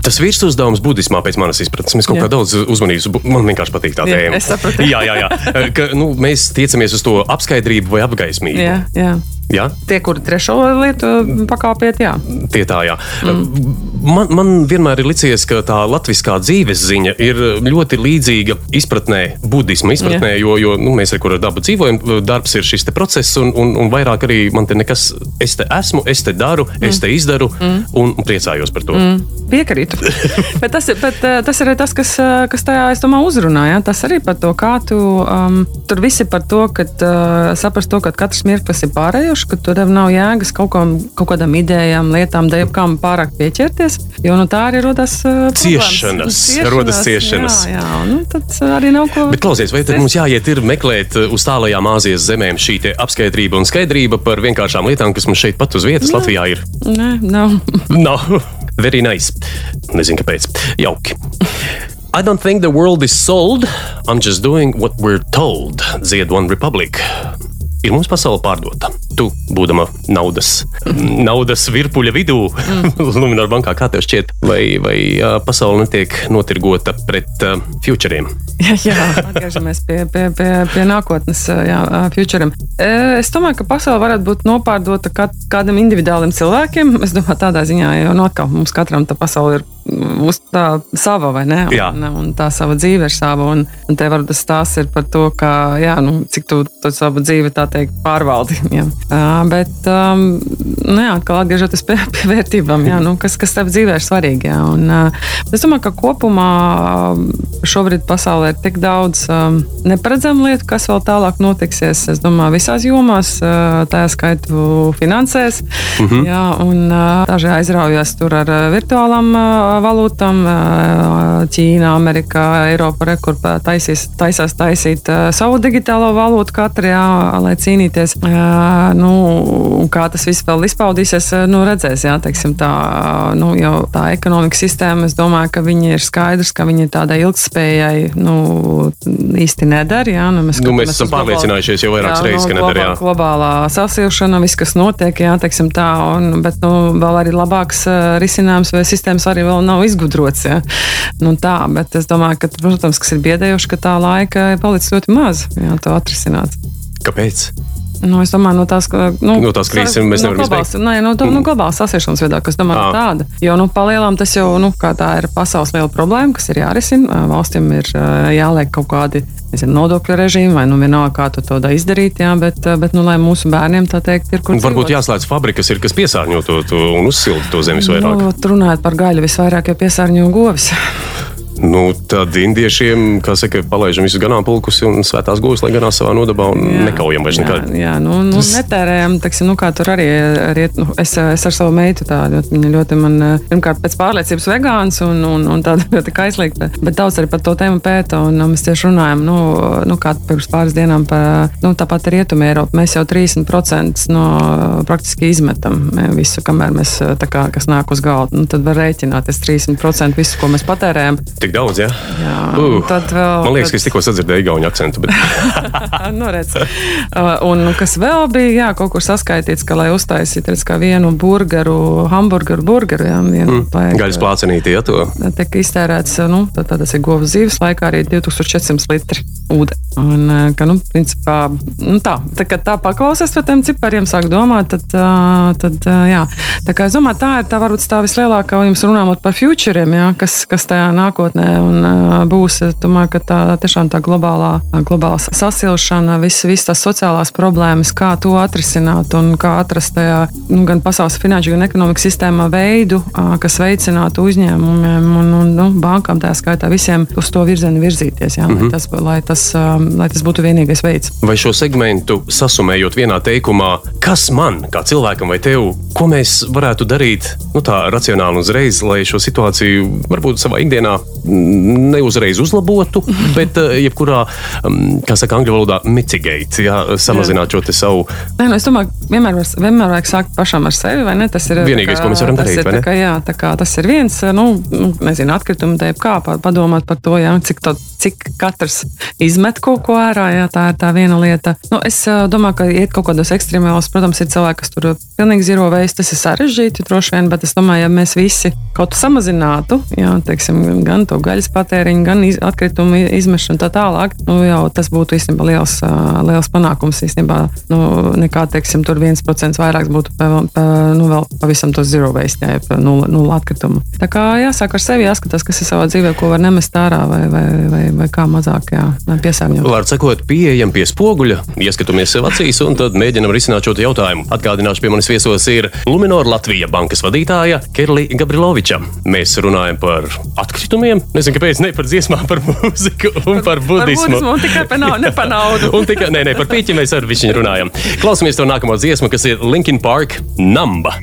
Tas virsuzdevums budismā, pēc manas izpratnes, mēs kaut kā daudz uzmanības, man vienkārši patīk tā tēma. jā, jā, jā. Ka, nu, mēs tiecamies uz to apskaidrību vai apgaismību. Jā, jā. Jā? Tie, kuri trešo lietu pakāpiet, jā. Tie tā, jā. Mm. Man, man vienmēr ir licies, ka tā latviskā dzīves ziņa ir ļoti līdzīga izpratnē, budisma izpratnē, Jā. jo, jo nu, mēs ar kuru dabu dzīvojam, darbs ir šis process, un, un, un vairāk arī man te nekas, es te esmu, es te daru, mm. es te izdaru, mm. un, priecājos par to. Mm. Piekrītu. bet tas, ir, bet, eh, tas ir arī tas, kas, eh, kas tajā, es domāju, uzrunā. Ja? Tas arī par to, kā tu um, tur viss ir par to, ka uh, saprast to, ka katrs mirklis ir pārējošs, ka tur nav jēgas kaut, kam, kaut kādām idejām, lietām, dēļām pārāk pieķerties. Jo nu, tā arī rodas uh, Ciešanas, rodas ciešanas. Jā, jā nu, tad arī nav ko. Bet, klausies, vai tad mums jāiet ir meklēt uh, uz tālajām Āzijas zemēm šī te apskaidrība un skaidrība par vienkāršām lietām, kas mums šeit pat uz vietas Latvijā ir? Nē, nav. No, very nice. Nezinu, kāpēc. Jauki. I don't think the world is sold. I'm just doing what we're told. Zied One Republic. Ir mums pasaule pārdota. Tu, būdama naudas, naudas virpuļa vidū, mm. Lunčija bankā, kā tev šķiet, vai, vai pasaule netiek notirgota pret uh, futuriem? Jā, jā atgriežamies pie, pie, pie, pie nākotnes, jā, futuram. Es domāju, ka pasaule varētu būt nopārdota kat, kādam individuālim cilvēkiem. Es domāju, tādā ziņā, jo no atkal mums katram tā pasaule ir uz tā sava, vai ne? Jā. Un, un tā sava dzīve ir sava. Un, un te varbūt tas stāsts ir par to, ka, jā, nu, cik tu to savu dzīvi, tā teikt, pārvaldi. Jā. Uh, bet, um, nu, jā, atkal atgriežoties pie, pie vērtībām, jā, nu, kas, kas tev dzīvē ir svarīgi. Jā. Un, uh, es domāju, ka kopumā šobrīd pasaulē ir tik daudz um, neparedzamu lietu, kas vēl tālāk notiksies. Es domāju, visās jomās, uh, tā skaitu finansēs. Mm -hmm. jā, un uh, daži aizraujas tur ar virtuālām uh, valūtām. Ķīna, Amerika, Eiropa, re, kur taisīs, taisās taisīt savu digitālo valūtu katru, jā, lai cīnīties. Nu, kā tas viss vēl izpaudīsies, nu, redzēs. Jā, teiksim, tā, nu, tā ekonomikas sistēma, es domāju, ka viņi ir skaidrs, ka viņi tādai ilgspējai nu, īsti nedara. Jā, nu, Nu, mēs esam pārliecinājušies jau vairākas reizes, ka nedara, jā. Globālā sasilšana, viss, kas notiek, jā, teiksim tā, un, bet nu, vēl arī labāks risinājums vai sistēmas arī vēl nav izgudrots. Jā. Nu, tā, bet es domāju, ka, protams, kas ir biedējoši, ka tā laika ir palicis ļoti maz, jā, to atrisināt. Kāpēc? Nu, es domāju, no tās, nu, No tās krīzes mēs no nevaram globālas, izbeigt. nē, no, tā- no globālās sasiešanas veidā, kas domāju, Ā. ka tāda. Jo, nu, palielām tas jau, nu, kā tā ir pasaules liela problēma, kas ir jārisina. Valstīm ir jāliek kaut kādi nezinu, nodokļu režīmi, vai nu vienalga, kā tu to da izdarīt, jā, bet, ā, bet nu, lai mūsu bērniem tā teikt, ir kur varbūt jāslēdz fabrikas, ir, kas piesārņo to, to un uzsilda to zemes vairāk. Nu, runājot par gaļu, visvairāk jau piesārņo govis. Nu, tad indiešiem, kā saka, palaižam visus ganāmpulkus un svētās govs, lai ganās savā nodabā un jā, nekaujam vairs jā, nekad. jā, nu, nu netērējam, teiksim, nu, kā tur arī riet. Nu, es, es ar savu meitu tādu, viņa ļoti man, pirmkārt, pēc pārliecības vegāns un, un, un tāda ļoti kaislīga, bet daudz arī par to tēmu pēta. Un mēs tieši runājam, nu, nu kā pirms pāris dienām par, nu, tāpat Rietumē Eiropu. Mēs jau 30% no praktiski izmetam eh, visu, kamēr mēs, eh, tā kā, kas nāk uz galda. Nu, tad var rēķināties 30% visu, ko mēs patērējam. Tik daudz, jā. Jā, Uh, tad vēl, Man liekas, tad- ka es tikko sadzirdēju igauņu akcentu. Bet... nu, redz. Uh, un kas vēl bija, jā, kaut kur saskaitīts, ka, lai uztaisītu redz, kā vienu burgeru, hamburgeru, burgeru, jā, vienu Mm, vajag, Gaļas plācenīti, ja to. Tiek iztērēts, nu, tad, tad tas ir govs dzīves laikā arī 2400 litri ūdeni. Un, eh, ka, nu, principā, nu, tā, tā, kad tā paklausās par tiem cipariem, sāk domāt, tad, tad jā. Tā kā es domāju, tā ir tā varbūt tā vislielākā, jums runājot par futuriem, jā, kas, kas tajā nākotnē un, ā, būs. Es domāju, ka tā tiešām tā globālā, globālā sasilšana, visas vis tās sociālās problēmas, kā to atrisināt un kā atrast tajā nu, gan pasaules finanšu, gan ekonomikas sistēmā veidu, kas veicinātu uzņēmumiem un, un nu, bankām, tā skaitā visiem uz to virzienu virzīties. Jā, mm -hmm. lai, tas, lai, tas, lai tas būtu vienīgais veids. Vai šo segmentu sasumējot vienā teikumā, kas man, kā cilvēkam vai tev, ko mēs varētu darīt nu, tā racionāli uzreiz, lai šo situāciju varbūt savā ikdienā ne uzreiz uzlabotu, bet uh, jebkurā, um, kā saka angļu valodā, mitigate, jā, samazināt šo savu. Nē, nu, es domāju, vienmēr, vienmēr vajag sākt pašam ar sevi, vai ne? Tas ir Vienīgais, tā ko mēs varam darīt, ir? Kā, jā, kā tas ir viens, nu, nu nezinu, atkritumi te kā pa- padomāt par to, jā, cik, to, cik katrs izmet kaut ko ārā, jā, tā ir tā viena lieta. Nu, es ā, domāju, ka iet kaut kādos ekstrēmālos, protams, ir cilvēki, kas tur pilnīgi zero veids, tas ir sarežģīti droši vien, bet es domāju, ja mēs visi kaut ko samazinātu, jā, teiksim, gan to gaļas patēriņu, gan iz, atkritumu izmešanu un tā tālāk, nu, jau tas būtu īstenībā liels, liels panākums īstenībā, nu, nekā, teiksim, tur 1% vairāk būtu pa, pa, nu, vēl pavisam to zero waste, jā, pa nula, nula atkritumu. Tā kā jāsāk ar sevi jāskatās, kas ir savā dzīvē, ko var nemest ārā vai, vai, vai, vai kā mazāk, jā, piesārņot. Vārds sakot, pieejam pie spoguļa, ieskatāmies sev acīs un tad mēģinam risināt šo jautājumu. Atgādināšu, pie manis viesos ir Luminor Latvija bankas vadītāja Kerli Gabriloviča. Mēs runājam par atkritumiem, nezinu, kāpēc, ne par dziesmām, par mūziku un par Par budismu. budismu un tikai par naudu, ne par naudu. Un tikai nē, nē, par pīķi mēs ar viņu runājam. Klausamies to nākamo dziesmu, kas ir Linkin Park Namba.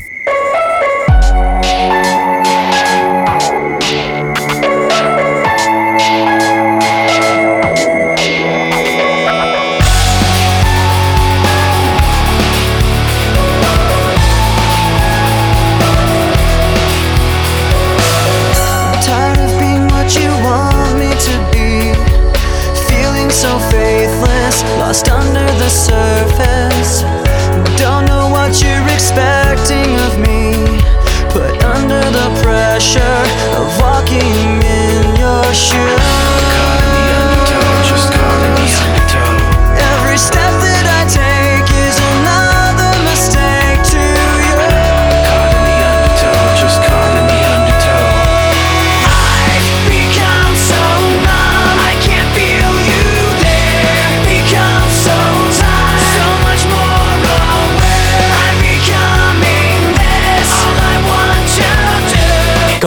Lost under the surface. Don't know what you're expecting of me.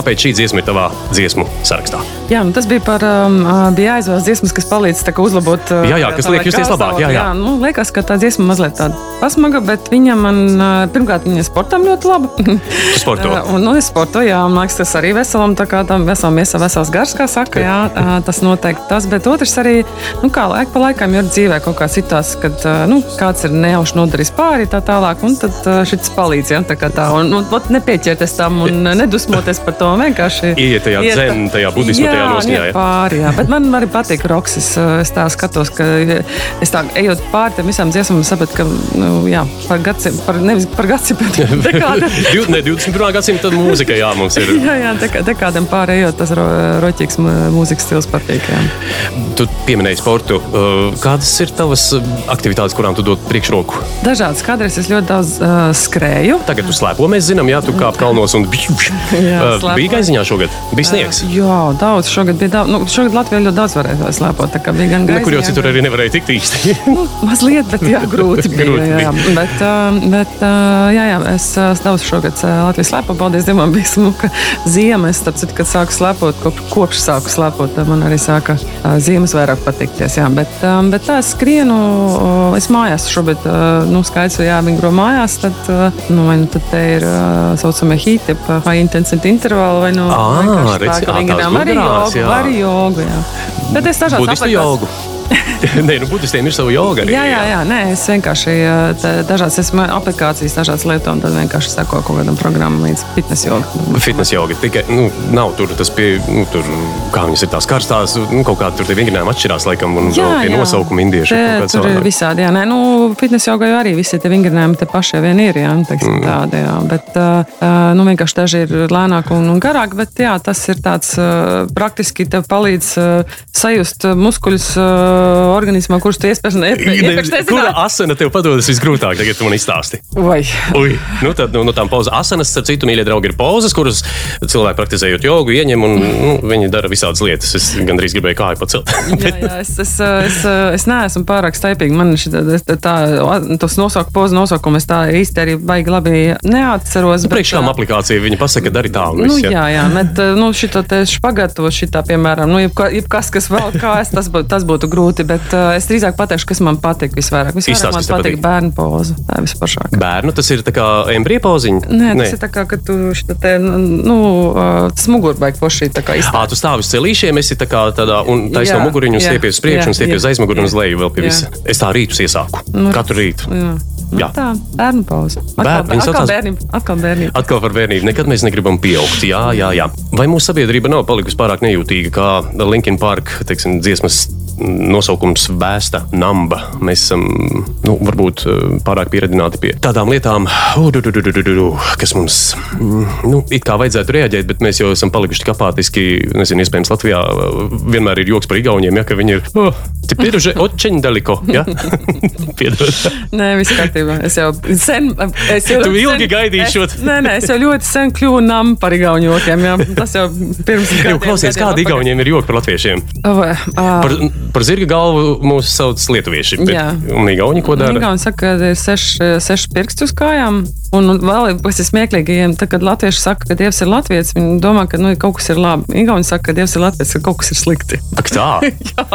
Kāpēc šī dziesma ir tavā dziesmu sarakstā? Jā, nu tas bija par, um, bija jāizvēlas dziesmas, kas palīdz kā uzlabot. uh, Jā, jā, kas liek justies labāk, jā, jā. nu, liekas, ka tā dziesma mazliet tāda pasmaga, bet viņa man, pirmkārt, viņa sportam ļoti laba. Tu sporto. Un, nu, es sportoju, jā, man liekas, tas arī veselam, tā kā tam veselam iesa vesels gars, kā saka, jā, tas noteikti tas, bet otrs arī, nu, kā laika pa laikam ir dzīvē kaut kā citās, kad, nu, kāds ir nejauši nodarījis pāri tā tālāk, un tad šis palīdz, jā, tā kā tā, un, un, un nepieķerties tam un nedusmoties par to, vienkārši. Iet tajā dzen, tajā budismu, tajā Jā, noskaņā, iet jā. pāri, jā. Bet man arī patīk roks. Es, eh, es tā skatos, ka es tā ejot pāri tam visām dziesmām, sapratu, ka nu, jā, par gadsimtu, par, nevis par gadsimtu, bet dekādi. Div- ne, 21. gadsimta mūzika, jā, mums ir. Jā, jā, dekādam pārējot, tas ro, roķīgs mūzikas stils patīk. Jā. Tu pieminēji sportu. Uh, Kādas ir tavas uh, aktivitātes, kurām tu dod priekšroku? Dažādas kādreiz es ļoti daudz uh, skrēju. Tagad tu slēpo, mēs zinām, jā, tu kāp kalnos un Uh, bija gaiziņā šogad. Bija sniegs. Jā, daudz. Šogad bija daudz. Nu, šogad Latvijā ļoti daudz varēja slēpot. tā kā Bija gan Nekur jau citur gan- arī nevarēja tikt īsti. Nu, mazliet, bet jā, grūti bija. Grūti jā, jā. bija. Bet, bet jā, jā, es daudz šogad Latvijas slēpu. Paldies Dievam, bija smuka ziema. Es tāpēc, kad sāku slēpot, kop, kopš sāku slēpot, man arī sāka ziemas vairāk patikties. Jā. Bet, bet tā es skrienu, es mājās šobrīd, nu, skaidrs, ja jāmigro mājās, tad, nu, vai nu tad te ir saucamie hīti, high intensity intervāli, vai nu Ā, vienkārši tā, redzi, ka ā, vingrinām tās arī gudrās, jogu, jā. arī jogu, jā. Bet es aplikācijas- jogu. Nē, nu, budistiem ir sava joga. arī, Jā, jā, jā, nē, es vienkārši tā- dažādas esmu aplikācijas, dažādas lietu, un tad vienkārši seko kaut kādam programmam līdz fitnes joga. Fitnes joga tikai nu, nav tur tas pie, nu, tur, kā viņas ir tās karstās, nu, kaut kā tur tie vingrinājumi atšķirās laikam, un vēl tie nosaukumi indieši. Te, tur ir savādāk. visādi, jā, nē, nu, fitnes jogā jau arī visi tie vingrinājumi te paši jau vien ir, jā, nu, teiksim, mm. tādi, jā, bet, uh, nu, vienkārši daži ir lēnāki un, un garāki, bet, jā, tas ir tāds uh, praktiski tev palīdz uh, sajust muskuļus uh, organismā, kurus tu iespējams nezināji. asana tev padodas visgrūtāk, tagad tu man izstāsti? Vai. Ui, nu tad nu, no tām pauzes asanas, starp citu, mīļie draugi, ir pauzes, kuras cilvēki praktizējot jogu, ieņem un nu, viņi dara visādas lietas. Es gandrīz gribēju kāju pacelt. Jā, jā, es, es, es, es neesmu pārāk staigīgs. Man šitā, tā, tā, tas nosaukt, pozu nosaukumu es tā īsti arī baigi labi neatceros. bet, Priekš tam ā, aplikācija viņa pasaka, dari tā un Nu, viss. jā, jā, bet nu, šito te špagatu, šitā, piemēram, nu, jebka, jebkas, kas vēl kājas, tas, bū, tas būtu grūti. Grūti, bet uh, es drīzāk pateikšu, kas man patīk visvairāk. Visvairāk man patīk patīk. bērnu poza. Tā ir vispašāk. Bērnu tas ir kā embrija pauziņa. Nē, tas ir tā kā, ka tu te, nu, uh, tas mugurbaigi pošī tā kā Ā, izstāst. tu stāvi uz celīšiem, esi tā kā tādā, un taisno Jā, muguriņu, un stiepies uz priekšu, un stiepies uz aizmuguri un uz leju vēl pie visa. Es tā rītus iesāku. Nu, Katru rītu. Jā. Nu, Jā. tā, bērnu pauze. Bērni, Atkal, viņi atkal saucās- bērnība. Atkal bērnība. Atkal par bērnību. Nekad mēs negribam pieaugt. Jā, jā, jā. Vai mūsu sabiedrība nav palikusi pārāk nejūtīga, kā Linkin Park teiksim, dziesmas nosaukums Vēsta Namba. Mēs esam nu, varbūt eh, pārāk pieredzināti pie tādām lietām, kas mums mm, nu, it kā vajadzētu reaģēt, bet mēs jau esam palikuši tik apātiski. Nezinu, iespējams, Latvijā eh, vienmēr ir joks par igauniem, ja ka viņi ir. Oh, Te pieruži očiņ daliko, ja? Piedod. Nē, viss kārtībā. Es jau sen... Es jau tu ilgi sen, gaidīšu. Es, nē, nē, es jau ļoti sen kļuvu nam par igauņu jokiem, jā. Tas jau pirms gadiem. Jau klausies, kādi igauņiem ir joki par latviešiem? Oh, vai, uh, par, par zirga galvu mūs sauc lietuvieši. Bet, un igauni ko dara? Igauni saka, ka ir seši, seši pirksti uz kājām. Un, vēl ir tas smieklīgajiem, tad, kad latvieši saka, ka dievs ir latviečs, viņi domā, ka nu, kaut kas ir labi. Igauni saka, ka dievs ir latviečs, ka kaut kas ir slikti. Ak, tā. Jā,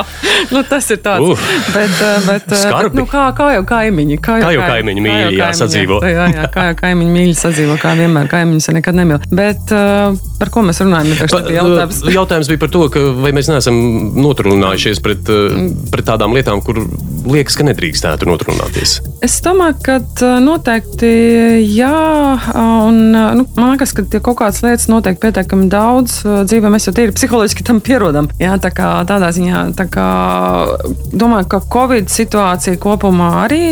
nu, tas ir tāds. Uf. bet, ā, bet, Skarbi. bet nu, kā, kā jau kaimiņi. Kā Kā jau kaimiņi mīļi, jā, sadzīvo. Jā, jā, kā jau kaimiņi mīļi sadzīvo, kā vienmēr kaimiņus nekad nemīl. Bet uh, par ko mēs runājam? Pa, jautājums. jautājums bija par to, ka vai mēs neesam notrunājušies pret, uh, pret tādām lietām, kur liekas, ka nedrīkstētu notrunāties. Es domāju, ka uh, noteikti jā, uh, un nu, man liekas, ka kaut kādas lietas notiek pietiekami daudz dzīvē. Mēs jau tīri psiholoģiski tam pierodam. Jā, tā kā tādā ziņā, tā kā domāju, ka Covid situācija kopumā arī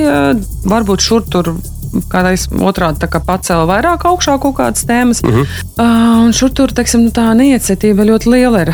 varbūt šur tur. Kādreiz otrādi kā pacēla vairāk augšā kaut kādas tēmas. Uh -huh. uh, un šur tur, teiksim, tā neiecietība ļoti liela ir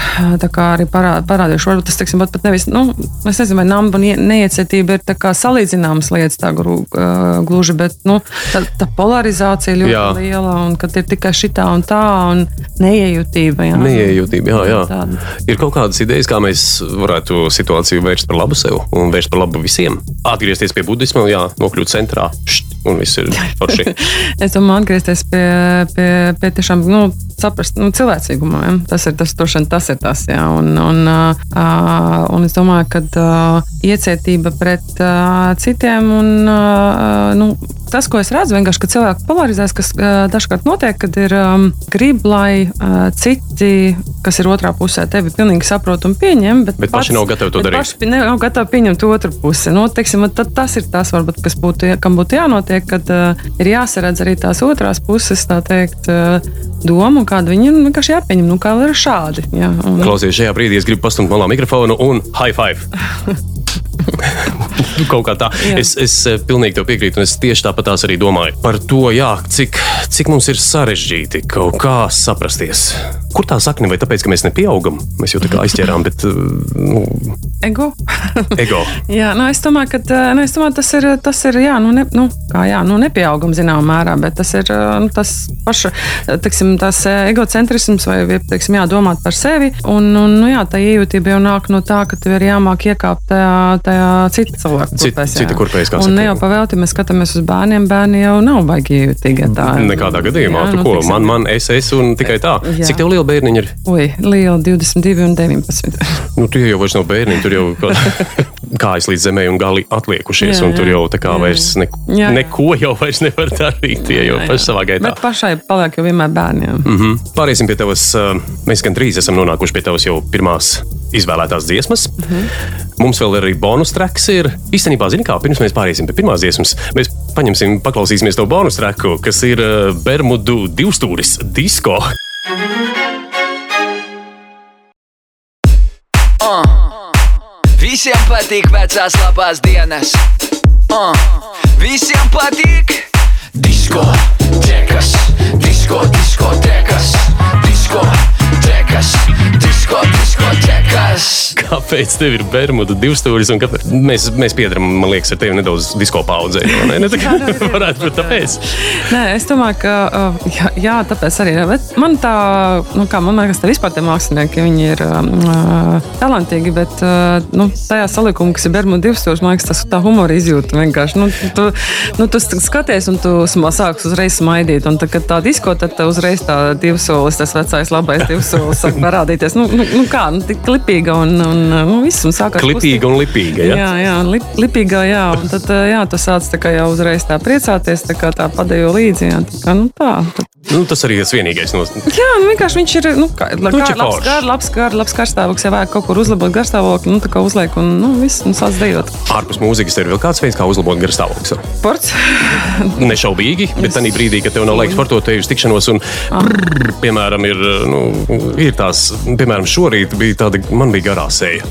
kā arī parā, parādījuši. Varbūt tas, teiksim, pat, pat nevis, nu, es nezinu, vai namba un ie- neiecietība ir salīdzināmas lietas tā gru, uh, gluži, bet, nu, tā, tā polarizācija ļoti Jā. liela un kad ir tikai šitā un tā un neiejūtība. Jā. Neiejūtība, jā, jā. Tāda. Ir kaut kādas idejas, kā mēs varētu situāciju vērst par labu sev un vērst par labu visiem. Atgriezties pie budisma, jā, nokļūt centrā, št, un viss ir forši. Es domāju, atgriezties pie, pie, pie tiešām nu, saprast nu, cilvēcīgumā. Ja? Tas ir tas, tošan, tas ir tas. Jā. Un, un, uh, un es domāju, ka uh, iecietība pret uh, citiem un uh, nu, tas, ko es redzu, vienkārši, ka cilvēki polarizēs, kas uh, dažkārt notiek, kad ir um, grib, lai uh, citi, kas ir otrā pusē, tevi pilnīgi saprot un pieņem, bet, Bet paši nav gatavi to darīt. Paši nav gatavi pieņemt otru pusi. Nu, teiksim, tas ir tas, varbūt, kas būtu, kam būtu jānotiek, kad uh, ir jāsaredz arī tās otrās puses, tā teikt, uh, doma, un kāda viņi ir nu, vienkārši jāpieņem, nu, kā ir šādi. Jā, un, Klausies, šajā brīdī es gribu pastumt malā mikrofonu un high five. Kaut kā tā. Jā. Es, es eh, pilnīgi tev piekrītu, un es tieši tāpat tās arī domāju par to, jā, cik, cik mums ir sarežģīti kaut kā saprasties. Kur tā sakne, vai tāpēc, ka mēs nepieaugam? Mēs jau tā kā aizķērām, bet eh, nu, ego. ego. Jā, nu es domāju, ka uh, nu, es domāju, tas ir, tas ir jā, nu, ne, nu, kā, jā, nu, nepieaugam zināmā mērā, bet tas ir nu, tas paša, teiksim, tas egocentrisms vai, teiksim, jā, domāt par sevi. Un, un nu, jā, tā iejūtība jau nāk no tā, ka tev ir jāmāk iekāpt tajā, tajā cita cilvēka Cit- kurpēs. jā. cita kurpēs, kā Un saka. ne jau pavēlti, mēs skatāmies uz bērniem, bērni jau nav baigi iejūtīgi. ja Tā, Nekādā gadījumā, Jā, tu nu, ko? Man, man, es esmu un tikai tā. Jā. Cik tev liela bērniņa ir? Ui, liela 22 un 19. Nu, tie jau vairs nav bērniņi, tur jau kājas līdz zemē un gali atliekušies, Jā, un tur jā. jau tā kā Jā, vairs ne, jā, jā. neko jau vairs nevar darīt. Tie jau paši savā gaitā. Bet pašai paliek jau vienmēr bērniem. Mm -hmm. Pāriesim pie tavas. uh, Mēs gan drīz esam nonākuši pie tavas jau pirmās izvēlētās dziesmas. Mm -hmm. Mums vēl arī bonus traks ir. Īstenībā, zini, kā pirms mēs pāriesim pie pirmās dziesmas, mēs paņemsim, paklausīsimies to bonus traku, kas ir uh, Bermudu divstūris disko. Visiem patīk vecās labās dienas. Uh, visiem patīk. Disko, tekas, disko, disko, tekas, disko, disko, tekas. Kāpēc tev ir Bermudu divstūris? un Kāpēc? Mēs, mēs piedaram, man liekas, ar tevi nedaudz disko paudzē. Ne, ne, tā kā varētu būt tāpēc. Nē, es domāju, ka uh, jā, jā, tāpēc arī. Bet man tā, nu, kā man liekas, tā vispār tie mākslinieki, viņi ir uh, talantīgi, bet uh, nu, tajā salikumā, kas ir Bermuda divstūris, man liekas, tas tā humora izjūta vienkārši. Nu, tu, nu, tu skaties, un tu sāks uzreiz smaidīt, un tad, kad tā disko, tad uzreiz tā divsolis, tas vecais labais divsolis sāk parādīties. Nu, nu, nu kā, nu, tik klipīga un, un, nu, viss un sākās Klipīga un lipīga. Ja? Jā, jā, lip, lipīgā, jā. Un tad, jā, tu sāc tā kā jau uzreiz tā priecāties, tā kā tā padejo līdzi. Jā, tā kā, nu tā. Nu, tas arī ir tas vienīgais. No... jā, nu vienkārši viņš ir, nu, kā, kā, viņš ir labs, gar, labs, gar, labs karstāvoklis, ja vajag kaut kur uzlabot garstāvokli, nu tā kā uzliek un, nu, viss, un sāc dejot. Ārpus mūzikas ir vēl kāds veids, kā uzlabot garstāvokli. Sports. Nešaubīgi, bet tajā brīdī, kad tev nav laiks sportot, te ir tikšanos, un, brrr, piemēram, ir, nu, ir tās, piemēram, šorīt bija tāda, man bija garā sēja.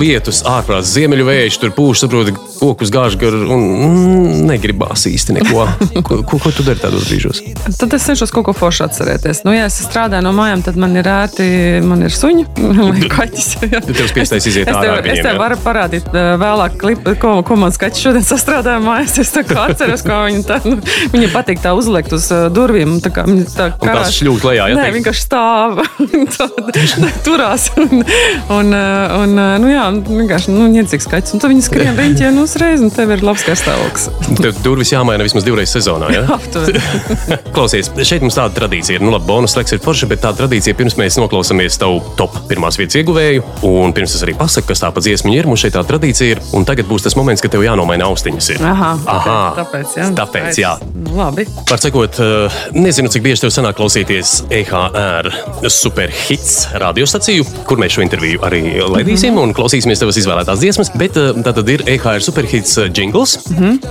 Lietus ārprāts, ziemeļu vējš, tur pūš, saproti, kokus gāž gar, un mm, negribās īsti neko. Ko, ko, ko tu dari tādos brīžos? Tad es cenšos kaut ko foršu atcerēties. Nu, ja es strādāju no mājām, tad man ir ērti, man ir suņi vai kaķis. jā. Tu tev spiestais iziet Es ārā tev, ar es tev jā? varu parādīt vēlāk, klipu, ko, ko man skaits šodien sastrādāja mājās. Es tā kā atceros, kā viņa, tā, nu, viņa patīk tā uzliekt uz durvīm. Tā kā viņa tā Un tās šļūt lejā, ja Nē, vienkārši stāv. Tā- tā turās. Un, un, uh, un uh, nu jā, vienkārši nu, niecīgs skaits. Un tad viņi skrien riņķi un uzreiz, un tev ir labs garstāvoklis. Tev durvis jāmaina vismaz divreiz sezonā. Ja? Klausies, šeit mums tāda tradīcija ir. Nu, labi, bonus laiks ir forša, bet tā tradīcija pirms mēs noklausāmies tavu top pirmās vietas ieguvēju. Un pirms es arī pasaku, kas tā pa dziesmu ir, mums šeit tā tradīcija ir. Un tagad būs tas moments, kad tev jānomaina austiņas. Ir. Aha, Aha. tāpēc, jā. Tāpēc, jā. Nu, labi. Var sakot, eh, nezinu, cik bieži tev sanāk klausīties EHR superhits radiostaciju, kur mēs šo interviju arī laidīsim un klausīsimies tavas izvēlētās dziesmas. Bet eh, tā tad ir EHR superhits eh, jingls.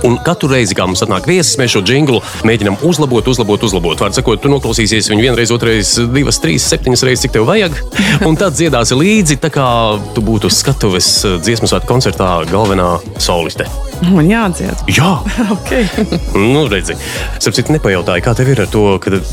Un katru reizi, kad mums atnāk viesis, mēs šo jinglu mēģinām uzlabot, uzlabot, uzlabot. Var sakot, tu noklausīsies viņu vienreiz, otrreiz, divas, trīs, septiņas reizes, cik tev vajag. Un tad dziedāsi līdzi, tā kā tu būtu skatuves eh, dziesmu svētku koncertā galvenā soliste. Man jādzied. Jā! Okay. Nu, redzi, sapratu, nepajautāju, kā tev ir ar to, kad uh,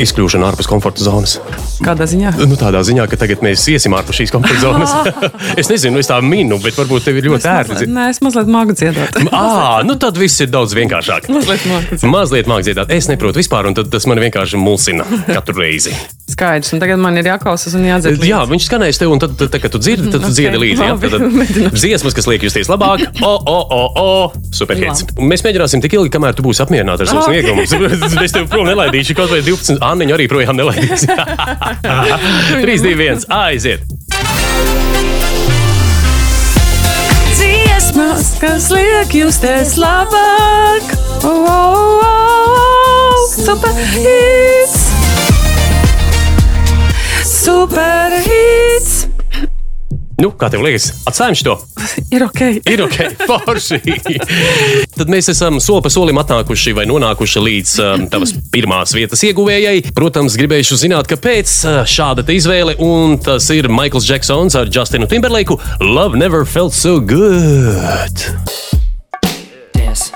izkļūšana ārpus komforta zonas. Kādā ziņā? Nu, tādā ziņā, ka tagad mēs iesim ārpus šīs komforta zonas. es nezinu, es tā minu, bet varbūt tev ir ļoti ērti. nē, es mazliet māku dziedāt. Ah, nu tad viss ir daudz vienkāršāk. Mazliet māku dziedāt. Mazliet mākslinieks dziedāt. Es neprotu vispār, un tad tas man vienkārši mulsina katru reizi. Skaidrs, un tagad man ir jāklausās un jādzied. Jā, viņš skanēs tev, un tad, tad, tad kad tu dzirdi, tad tu Ok, dziedi līdzi. jā. labi, Tad, mēģināšu. tad dziesmas, kas liek justies labāk, o, o, o, o superhits. Mēs mēģināsim tik ilgi, kamēr tu būsi apmierināts ar savu Ok. sniegumu. Es tev prom nelaidīšu, kaut vai 12. Anniņu arī projām nelaidīšu. 3, 2, 1, aiziet! Dziesmas, kas liek justies labāk. Oh, oh, oh, super hits! Super hits! Nu, kā tev liekas, atstājam šo? Ir ok. Ir ok, forši. Tad mēs esam soli pa solim atnākuši vai nonākuši līdz um, tavas pirmās vietas ieguvējai. Protams, gribējuši zināt, kāpēc uh, šāda izvēle, un tas ir Maikls Džeksons ar Justinu Timberlake. Love never felt so good. Dance.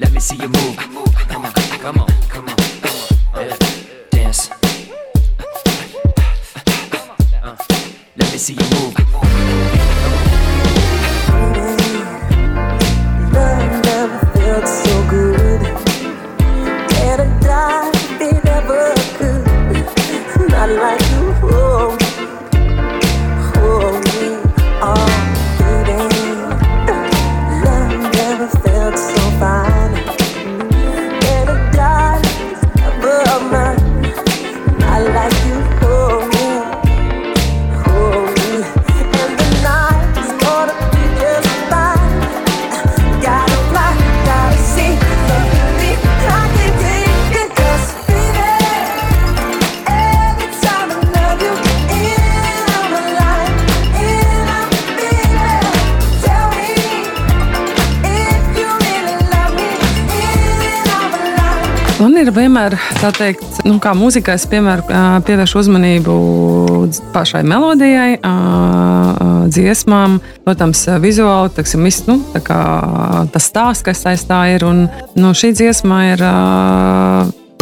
Let me see you move. Let me see you move. Love never felt so good. Can't have died if it ever could. Not like ir vienmēr tā teikt, nu, kā mūzikā es piemēr, pievēršu uzmanību pašai melodijai, dziesmām, protams, vizuāli, teksim, viss, nu, tā kā tas stāsts, kas aiz tā ir. Un, nu, šī dziesma ir.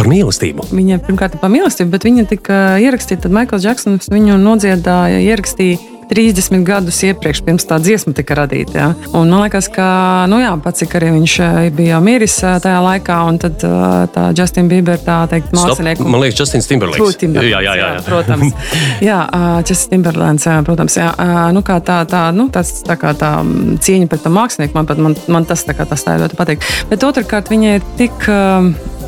Par mīlestību. Viņa pirmkārt ir par mīlestību, bet viņa tika ierakstīta. Tad Maikls Džeksons viņu nodziedāja, ierakstīja 30 gadus iepriekš, pirms tā dziesma tika radīta. Ja? Un man liekas, ka nu jā, pats cik arī viņš eh, bija miris eh, tajā laikā, un tad eh, tā Justina Bieber tā teikt, mākslinieku. Man liekas, Justins Timberlake. True Timberlands, Jā, jā, jā. jā. protams. Jā, Česas Timberlands, jā, protams. Jā, nu, kā tā, tā, nu, tas, tā kā tā mm, cieņa pret to mākslinieku, man, pat, man, man tas tā kā tas tā ļoti patīk. Bet otrkārt, viņa ir tik.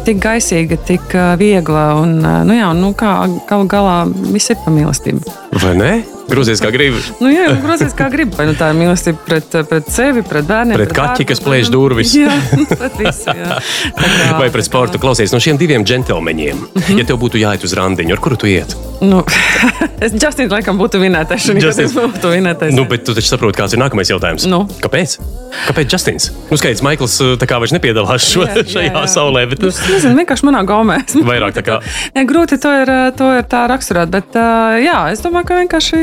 tik gaisīga, tik viegla. Un, nu, jā, nu, kā galu galā viss ir par mīlestību. Vai ne? Grozies kā gribi. Nu, jā, grozies kā gribi. Vai nu tā ir mīlestība pret, pret sevi, pret bērniem, Pret kaķi, darbu, kas plēš nu- durvis. Jā, pret visu. Jā. Kā- Vai pret sportu klausies no šiem diviem džentlmeņiem? Mhm. Ja tev būtu jāiet uz randiņu, ar kuru tu iet? Nu, es Justins laikam būtu vinētais. Justins. būtu vinētais. Nu, bet tu taču saproti, kāds ir nākamais jautājums. Nu. Kāpēc? Kāpēc Justins? Nu, skaidrs, Maikls uh, tā kā vairs nepiedalās šo, Jā, jā, šajā jā. saulē, bet Nu, es nezinu, vienkārši manā gaumē. Vairāk tā kā- Nē, grūti to ir, to ir tā raksturot, bet jā, es domāju, ka vienkārši.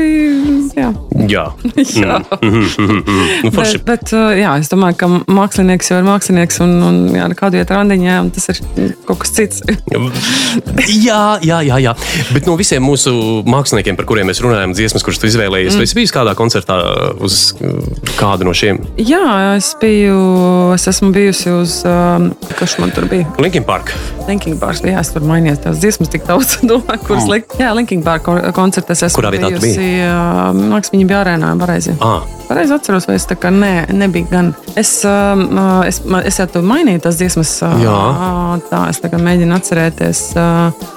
Jā. jā. Jā. Mm. Nu. Bet, bet uh, jā, es domāju, ka mākslinieks jau ir mākslinieks, un, un jā, kādu iet randiņā, un tas ir kaut kas cits. Jā, jā, jā, jā. Bet no visiem mūsu māksliniekiem, par kuriem mēs runājam, dziesmas, kuras tu izvēlējies, mm. tu esi bijis kādā koncertā uz kādu no šiem? Jā, es biju, es esmu bijusi uz, um, kas man tur bija? Linkin Park. Linkin Park, jā, es tur mainījos tās dziesmas tik daudz, domāju, kuras Mm. likt. Jā, Linkin Park kon- koncertā es esmu Kurā vietā tu biji? bijusi. uh, Man liekas, viņi bija arēnā, pareizi. Ah. Pareizi atceros, vai es tā kā nē, nebija gan. Es, es, man- es jau tur mainīju tās dziesmas. Jā. Tā, es tagad mēģinu atcerēties,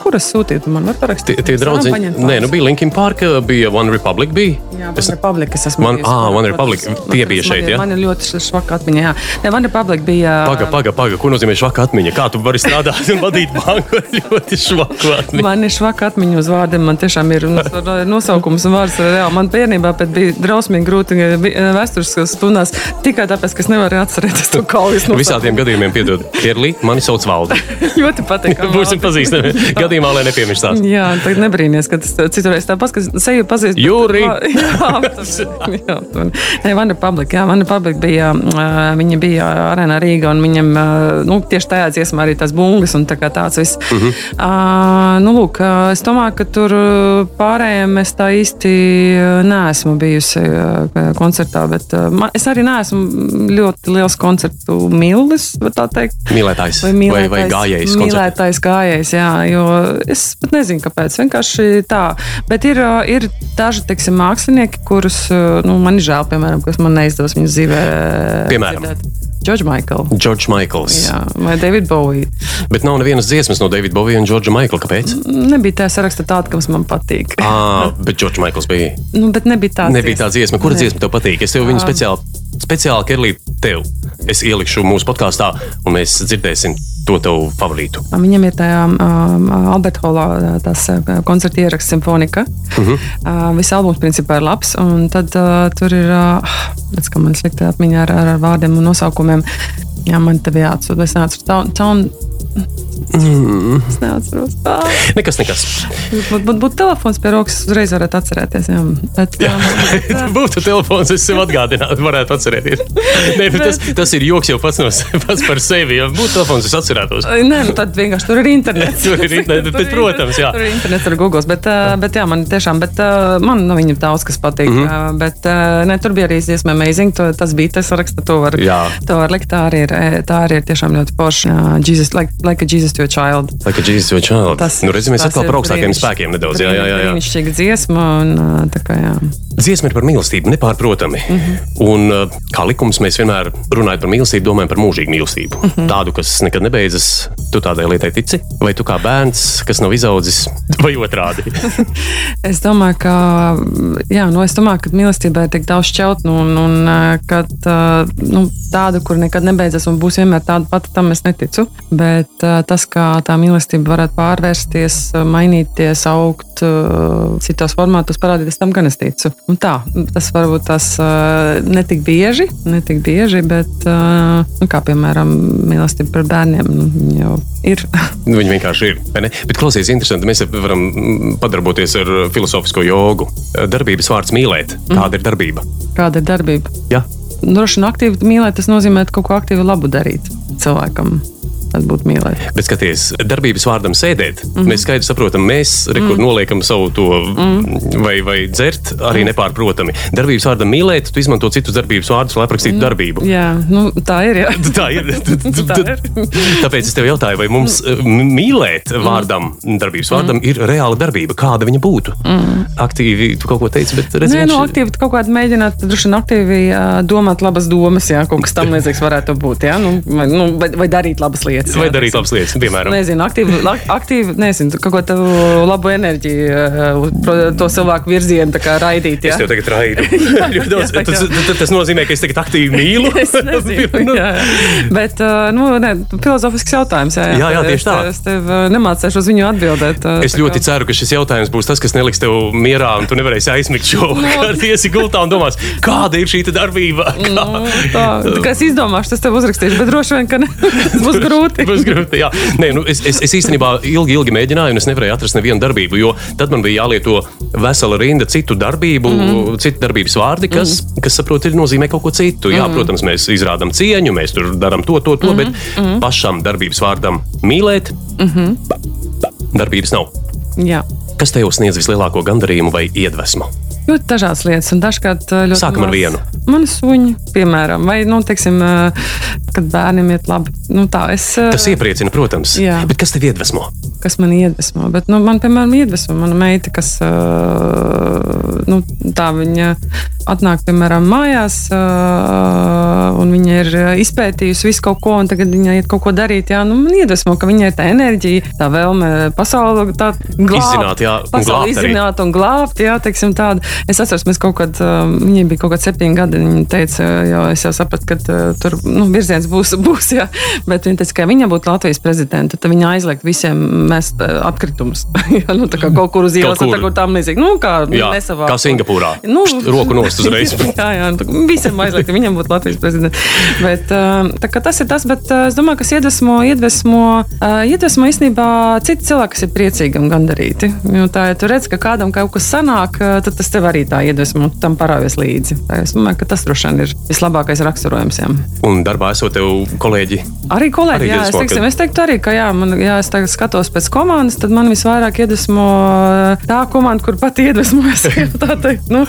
kuras sūtīt. Man var Tie, parakstīt. tie varam draugi, nē, nu bija Linkin Park, bija One Republic. Bija. Jā, Es- One Republic. Es esmu One- bijusi, ah, One protams. Republic. Nu, Tie bija man šeit, jā? Man ir ļoti švaka atmiņa. Jā, Nē, One Republic bija. Paga, paga, paga. Ko nozīmē švaka atmiņa? Kā tu vari strādāt un vadīt banku ļoti švaku atmiņu? Man ir švaka atmiņa uz vārdiem. Man tiešām ir tas nosaukums un vārds. ir reāli. Man bērnībā bija drausmīgi grūti eh, vēstures stundās tikai tāpēc, ka es nevaru atcerēties to kaujas. Nu, Visādiem gadījumiem, piedod, Pierlī, mani sauc Valdi. ļoti patīk. Būsim pazīstami. Gadījumā, lai nepiemirstās. Jā, tagad nebrīnīties, ka tas citurreiz tāpat, ka seju pazīst. Jūri! Jā, tas- Nē, Vanda Public, jā, Vanda Public bija, viņa bija arēnā Rīga, un viņam, nu, tieši tajā dziesmā arī tās bungas un tā kā tāds viss. Mhm. Uh, nu, lūk, es domāju, ka tur pārējiem es tā īsti ā, neesmu bijusi ā, koncertā, bet ā, man, es arī neesmu ļoti liels koncertu mīlis, var tā teikt. Mīlētājs Vai, vai, mīlētājs, vai gājējs. koncertā? Mīlētājs gājējs, jā, jo es pat nezinu, kāpēc. Vienkārši tā. Bet ir, ir daži teiksim, mākslinieki, kurus nu, man ir žēl, piemēram, kas man neizdevies viņas dzīvē. Piemēram? George Michael. George Michaels. Jā, vai David Bowie. Bet nav nevienas dziesmas no Davida Bovija un Džordža Maikla. Kāpēc? Nebija tā saraksta tāda, kas man patīk. Ah, bet Džordžs Maikls bija. Nu, bet nebija tāda. Nebija tā dziesma. Kura Ne. dziesma tev patīk? Es tev viņu speciāli, speciāli Kerlī, tev. Es ielikšu mūsu podkāstā, un mēs dzirdēsim to tavu favorītu. Viņam ir tajā um, Alberta Holā tas koncerta ieraksts simfonika. Uh -huh. Uh, Viss albums principā ir labs, un tad uh, tur ir, uh, redz, ka man slikta atmiņa ar, ar, ar vārdiem un nosaukumiem. Jā, man te bija jāatsūta. Es neatceros. Town, town, Mm. es neatceros. Tā. Nekas, nekas. Būtu būt, būt telefons pie rokas, uzreiz varētu atcerēties. Jā. Bet, jā. Būtu telefons, es sev atgādinātu, varētu atcerēties. Nē, bet tas, tas ir joks jau pats, no, pats par sevi. Ja būtu telefons, es atcerētos. Nē, nu tad vienkārši tur ir internets. Tur ir internets, bet, ir protams, jā. Tur ir internets, tur ir Google. Bet, uh, bet jā, man tiešām, bet uh, man no viņa daudz kas patīk. Mm. -hmm. bet ne, tur bija arī dziesma Amazing. To, tas bija tas raksts, to var, Jā. to var likt. Tā arī ir, eh, tā arī ir tiešām ļoti. Uh, Jesus, like, like a Jesus to a child. Like a Jesus a child. Tas, nu, redz, mēs tas atkal par augstākiem spēkiem nedaudz. Jā, jā, jā. Brīnišķīga dziesma. Un, uh, tā kā, jā. Dziesma ir par mīlestību, nepārprotami. Mm. -hmm. Un, uh, kā likums, mēs vienmēr runājam par mīlestību, domājam par mūžīgu mīlestību. Mm. -hmm. Tādu, kas nekad nebeidzas. Tu tādai lietai tici? Vai tu kā bērns, kas nav izaudzis, vai otrādi? Es domāju, ka, jā, nu, es domāju, ka mīlestībai tik daudz šķautnu, un, un eh, ka tā, nu, tāda, kur nekad nebeidzas un būs vienmēr tāda pati, tam es neticu. Bet eh, tas, kā tā mīlestība varētu pārvērsties, mainīties, augt eh, citos formātos, parādīties, tam gan es ticu. Un tā, tas varbūt tas eh, netik bieži, netik bieži, bet, eh, nu, kā piemēram, mīlestība pret bērniem, nu, jau ir. Nu, Viņi vienkārši ir. Bet klausies, interesanti. Mēs varam mm, padarboties ar filozofisko jogu. Darbības vārds mīlēt. Kāda ir darbība? Kāda ir darbība? Jā. Droši vien aktīvi mīlēt, tas nozīmē kaut ko aktīvi labu darīt cilvēkam. Tas būtu mīlēt. Bet skaties, darbības vārdam sēdēt. Mm. -hmm. Mēs skaidri saprotam, mēs rekur mm. noliekam savu to mm. vai, vai dzert, arī mm. nepārprotami. Darbības vārdam mīlēt, tu izmanto citus darbības vārdus, lai aprakstītu mm. darbību. Jā, nu, tā ir. Jā. Tā ir. Tā ir. Tāpēc es tev jautāju, vai mums eh, m- mīlēt vārdam, darbības vārdam, ir reāla darbība. Kāda viņa būtu? Aktīvi, tu kaut ko teici, bet redz, Nē, nu, viņš- aktīvi kaut kādā mēģināt, droši vien aktīvi domāt labas domas, jā, kaut kas tam līdzīgs varētu būt. Jā, nu, vai, nu, vai, vai darīt labas lietas. Lietas. Vai jā, darīt labas lietas, piemēram. Nezinu, aktīvi, ak- aktīvi nezinu, kaut ko tādu labu enerģiju, eh, to cilvēku virzienu tā kā raidīt. Es Jā. tev tagad raidu. Ļoti daudz. jā, tas, jā. tas, tas nozīmē, ka es tagad aktīvi mīlu. Es nezinu, jā. Bet, uh, nu, ne, filozofisks jautājums. Jā, Jā, jā, tieši tā. Es, es tev uh, nemācēšu uz viņu atbildēt. Es tā ļoti kā- ceru, ka šis jautājums būs tas, kas neliks tev mierā, un tu nevarēsi aizmigt šo Nu. vakaru. Tiesi gultā un domās, kāda ir šī darbība. Nu, tā, tā kā es izdomāšu, tas tev uzrakstīšu, bet droši vien, ka ne, tas būs grūti. Būs grūti. Jā, Nē, nu, es, es, es īstenībā ilgi, ilgi mēģināju, un es nevarēju atrast nevienu darbību, jo tad man bija jālieto vesela rinda citu darbību, mm. -hmm. citu darbības vārdi, kas, mm -hmm. kas saprot, ir nozīmē kaut ko citu. Jā, Mhm. protams, mēs izrādām cieņu, mēs tur darām to, to, to, mm -hmm. bet mhm. pašam darbības vārdam mīlēt, mm -hmm. darbības nav. Jā. Kas tev sniedz vislielāko gandarījumu vai iedvesmu? Ļoti dažādas lietas, un dažkārt ļoti. Sākam ar maz- vienu. Mani suņi, piemēram, vai, nu, teiksim, kad bērniem iet labi. Nu, tā, es, Tas iepriecina, protams. Jā. Bet kas tev iedvesmo? kas man iedvesmo. Bet, nu, man, piemēram, iedvesmo mana meita, kas nu, tā viņa atnāk, piemēram, mājās, un viņa ir izpētījusi visu kaut ko, un tagad viņa iet kaut ko darīt. Jā, nu, man iedvesmo, ka viņai ir tā enerģija, tā vēlme pasauli glābt. Izzināt, jā, un pasauli glābt izzināt un glābt. Jā, teiksim, tāda. Es atceros, mēs kaut kad, uh, viņai bija kaut kādi septiņi gadi, viņa teica, jo es jau sapratu, ka uh, tur nu, virziens būs, būs jā. bet viņa teica, ka ja viņa būtu Latvijas prezidenta, tad viņa aizliegt visiem mest uh, atkritumus. jā, nu, tā kā kaut kur uz ielas, Kaut un kur. tam līdzīgi. Nu, kā Jā, nesavāk. kā Singapūrā. Nu, Pšt, roku nost uzreiz. jā, jā, nu, visiem aizliegt, viņam būtu Latvijas prezidents. Bet, tā kā tas ir tas, bet uh, es domāju, kas iedvesmo, iedvesmo, iedvesmo īstenībā citi cilvēki, kas ir priecīgi un gandarīti. Jo tā, ja tu redz, ka kādam kaut kas sanāk, tad tas tev arī tā iedvesmo, un tam parāvies līdzi. Es domāju, ka tas droši vien ir vislabākais raksturojums. Jā. Un darbā esot tev kolēģi. Arī kolēģi, Arī jā, es, teiksim, ka- es teiktu arī, ka jā, man, jā, es tagad skatos pēc komandas, tad man visvairāk iedvesmo tā komanda, kur pati iedvesmojas. nu,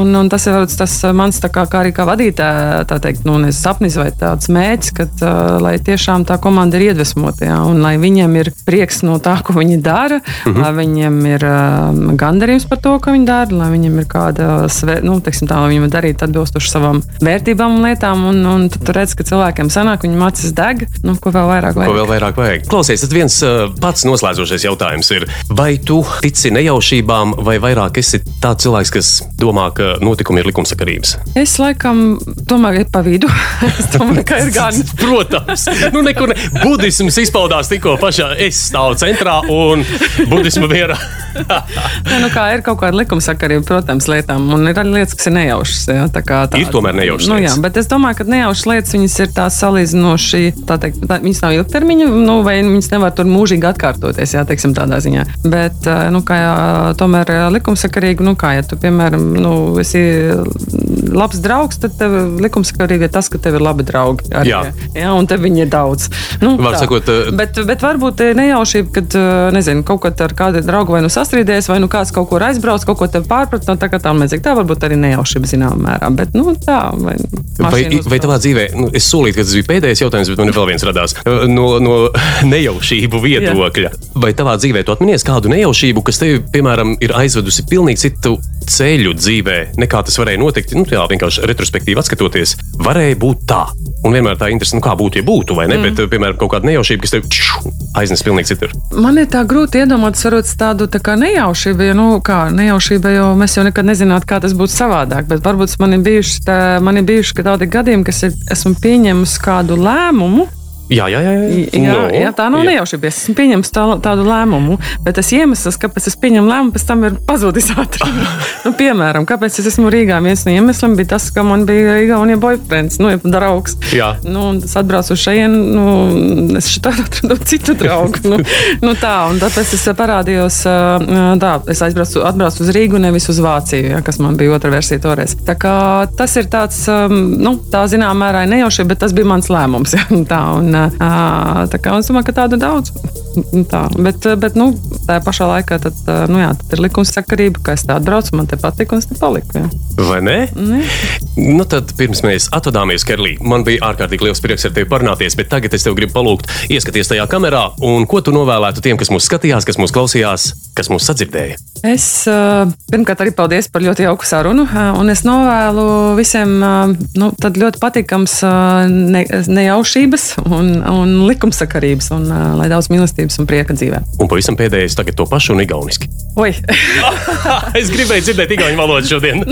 un, un tas ir tas mans kā, kā arī kā vadītāja, tā teikt, nu, sapnis vai tāds mēģis, ka lai tiešām tā komanda ir iedvesmota, jā, un lai viņiem ir prieks no tā, ko viņi dara, Mhm. lai viņiem ir gandarījums par to, ko viņi dara, lai viņiem ir kāda, nu, teiksim tā, lai viņi var darīt atbilstoši savām vērtībām un lietām, un, un tad tu redz, ka cilvēkiem sanāk, viņu macis deg, nu, ko vēl vairāk Ko vajag. vēl vairāk vajag? Klausies, tad viens uh, pats noslēdzošais jautājums ir, vai tu tici nejaušībām, vai vairāk esi tāds cilvēks, kas domā, ka notikumi ir likumsakarības? Es laikam domāju, ka ir pa vidu. es domāju, ka ir gan. Protams, nu nekur ne. Budisms izpaudās tikko pašā. Es stāvu centrā un budisma vierā. Ja, nu, kā ir kaut kāda likumsakarība, protams, lietām, un ir arī lietas, kas ir nejaušas. Jā, tā kā tā, Ir tomēr nejaušas Nu, jā, bet es domāju, ka nejaušas lietas viņas ir tās salīdzinoši, tā teikt, tā, viņas nav ilgtermiņa, nu, vai viņas nevar tur mūžīgi atkārtoties, jā, teiksim, tādā ziņā. Bet, eh, nu, kā jā, tomēr eh, likumsakarīgi, nu, kā ja tu, piemēram, nu, esi labs draugs, tad tev likumsakarīgi ir tas, ka tev ir labi draugi. Arī, Jā. jā un tev viņi ir daudz. Nu, Var tā. sakot, eh, Bet, bet varbūt ir nejaušība, kad, eh, nezinu, kaut kad ar kādu draugu vai nu sastrīdējies, vai nu kāds kaut kur aizbrauc, kaut ko te pārprat, no tā kā tam līdzīgi. Tā varbūt arī nejaušība zināmā mērā. Bet, nu, tā, vai, Vai, mašīna vai uzbrauc. tavā dzīvē, nu, es solīju, ka tas bija pēdējais jautājums, bet man ir vēl viens radās no, no nejaušību viedokļa. Vai tavā dzīvē tu atminies kādu nejaušību, kas tev, piemēram, ir aizvedusi pilnīgi citu ceļu dzīvē, nekā tas varēja notikt? Nu, jā, vienkārši retrospektīvi skatoties, varēja būt tā. Un vienmēr tā interese, nu, kā būtu, ja būtu, vai ne? Mm. Bet, uh, piemēram, kaut kāda nejaušība, kas tev čšu, aiznes pilnīgi citur. Man ir tā grūti iedomāties, varbūt tādu tā kā nejaušību, jo, nu, kā nejaušība, jo mēs jau nekad nezinām, kā tas būtu savādāk. Bet varbūt man ir bijuši, tā, man ir bijuši tādi gadījumi, kas ir, esmu pieņēmusi kādu lēmumu. Jā, jā, jā. jā. Jā, jā, tā nav nejaušība. Es pieņēmis tā, tādu lēmumu, bet tas iemesls, kāpēc es pieņemu lēmumu, pēc tam ir pazudis ātri. nu, piemēram, kāpēc es esmu Rīgā? Viens no iemesliem bija tas, ka man bija Igaunijas boyfriends, nu, draugs. Jā. Nu, un es atbraucu šejienu, nu, es šeit atradu citu draugu. nu, nu, tā, un tāpēc es parādījos, ā, tā, es aizbraucu atbraucu uz Rīgu, nevis uz Vāciju, ja, kas man bija otra versija toreiz. Tā kā tas ir tāds, um, nu, tā zināmā mērā nejauši, bet tas bija mans lēmums. Ja, tā, un, tā kā es domāju, ka tādu daudz. Tā, bet, bet nu, tā pašā laikā tad, nu, jā, tad ir likumsakarība, ka es tā atbraucu, man te patīk, un es te paliku. Jā. Vai ne? Ne? Nu, tad pirms mēs atvadāmies, Kerlī, man bija ārkārtīgi liels prieks ar tevi parunāties, bet tagad es tev gribu palūgt, ieskaties tajā kamerā, un ko tu novēlētu tiem, kas mūs skatījās, kas mūs klausījās, kas mūs sadzirdēja. Es pirmkārt arī paldies par ļoti jauku sarunu, un es novēlu visiem nu, ļoti patīkams ne, nejaušības un, un likumsakarības, un uh, lai daudz mīlestības un prieka dzīvē. Un pavisam pēdējais tagad to pašu un igauniski. Oi! es gribēju dzirdēt igauņu valodu šodien.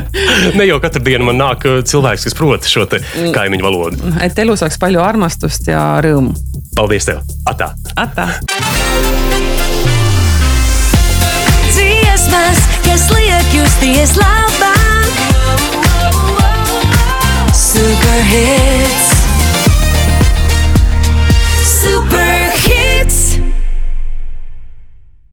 ne jau katru dienu man nāk uh, cilvēks, kas prot šo te kaimiņu valodu. Te lūsāk spaļo armastus, jā, rīmu. Paldies tev! Atā! Atā! Dziesmas, kas liek justies labāk. Superhits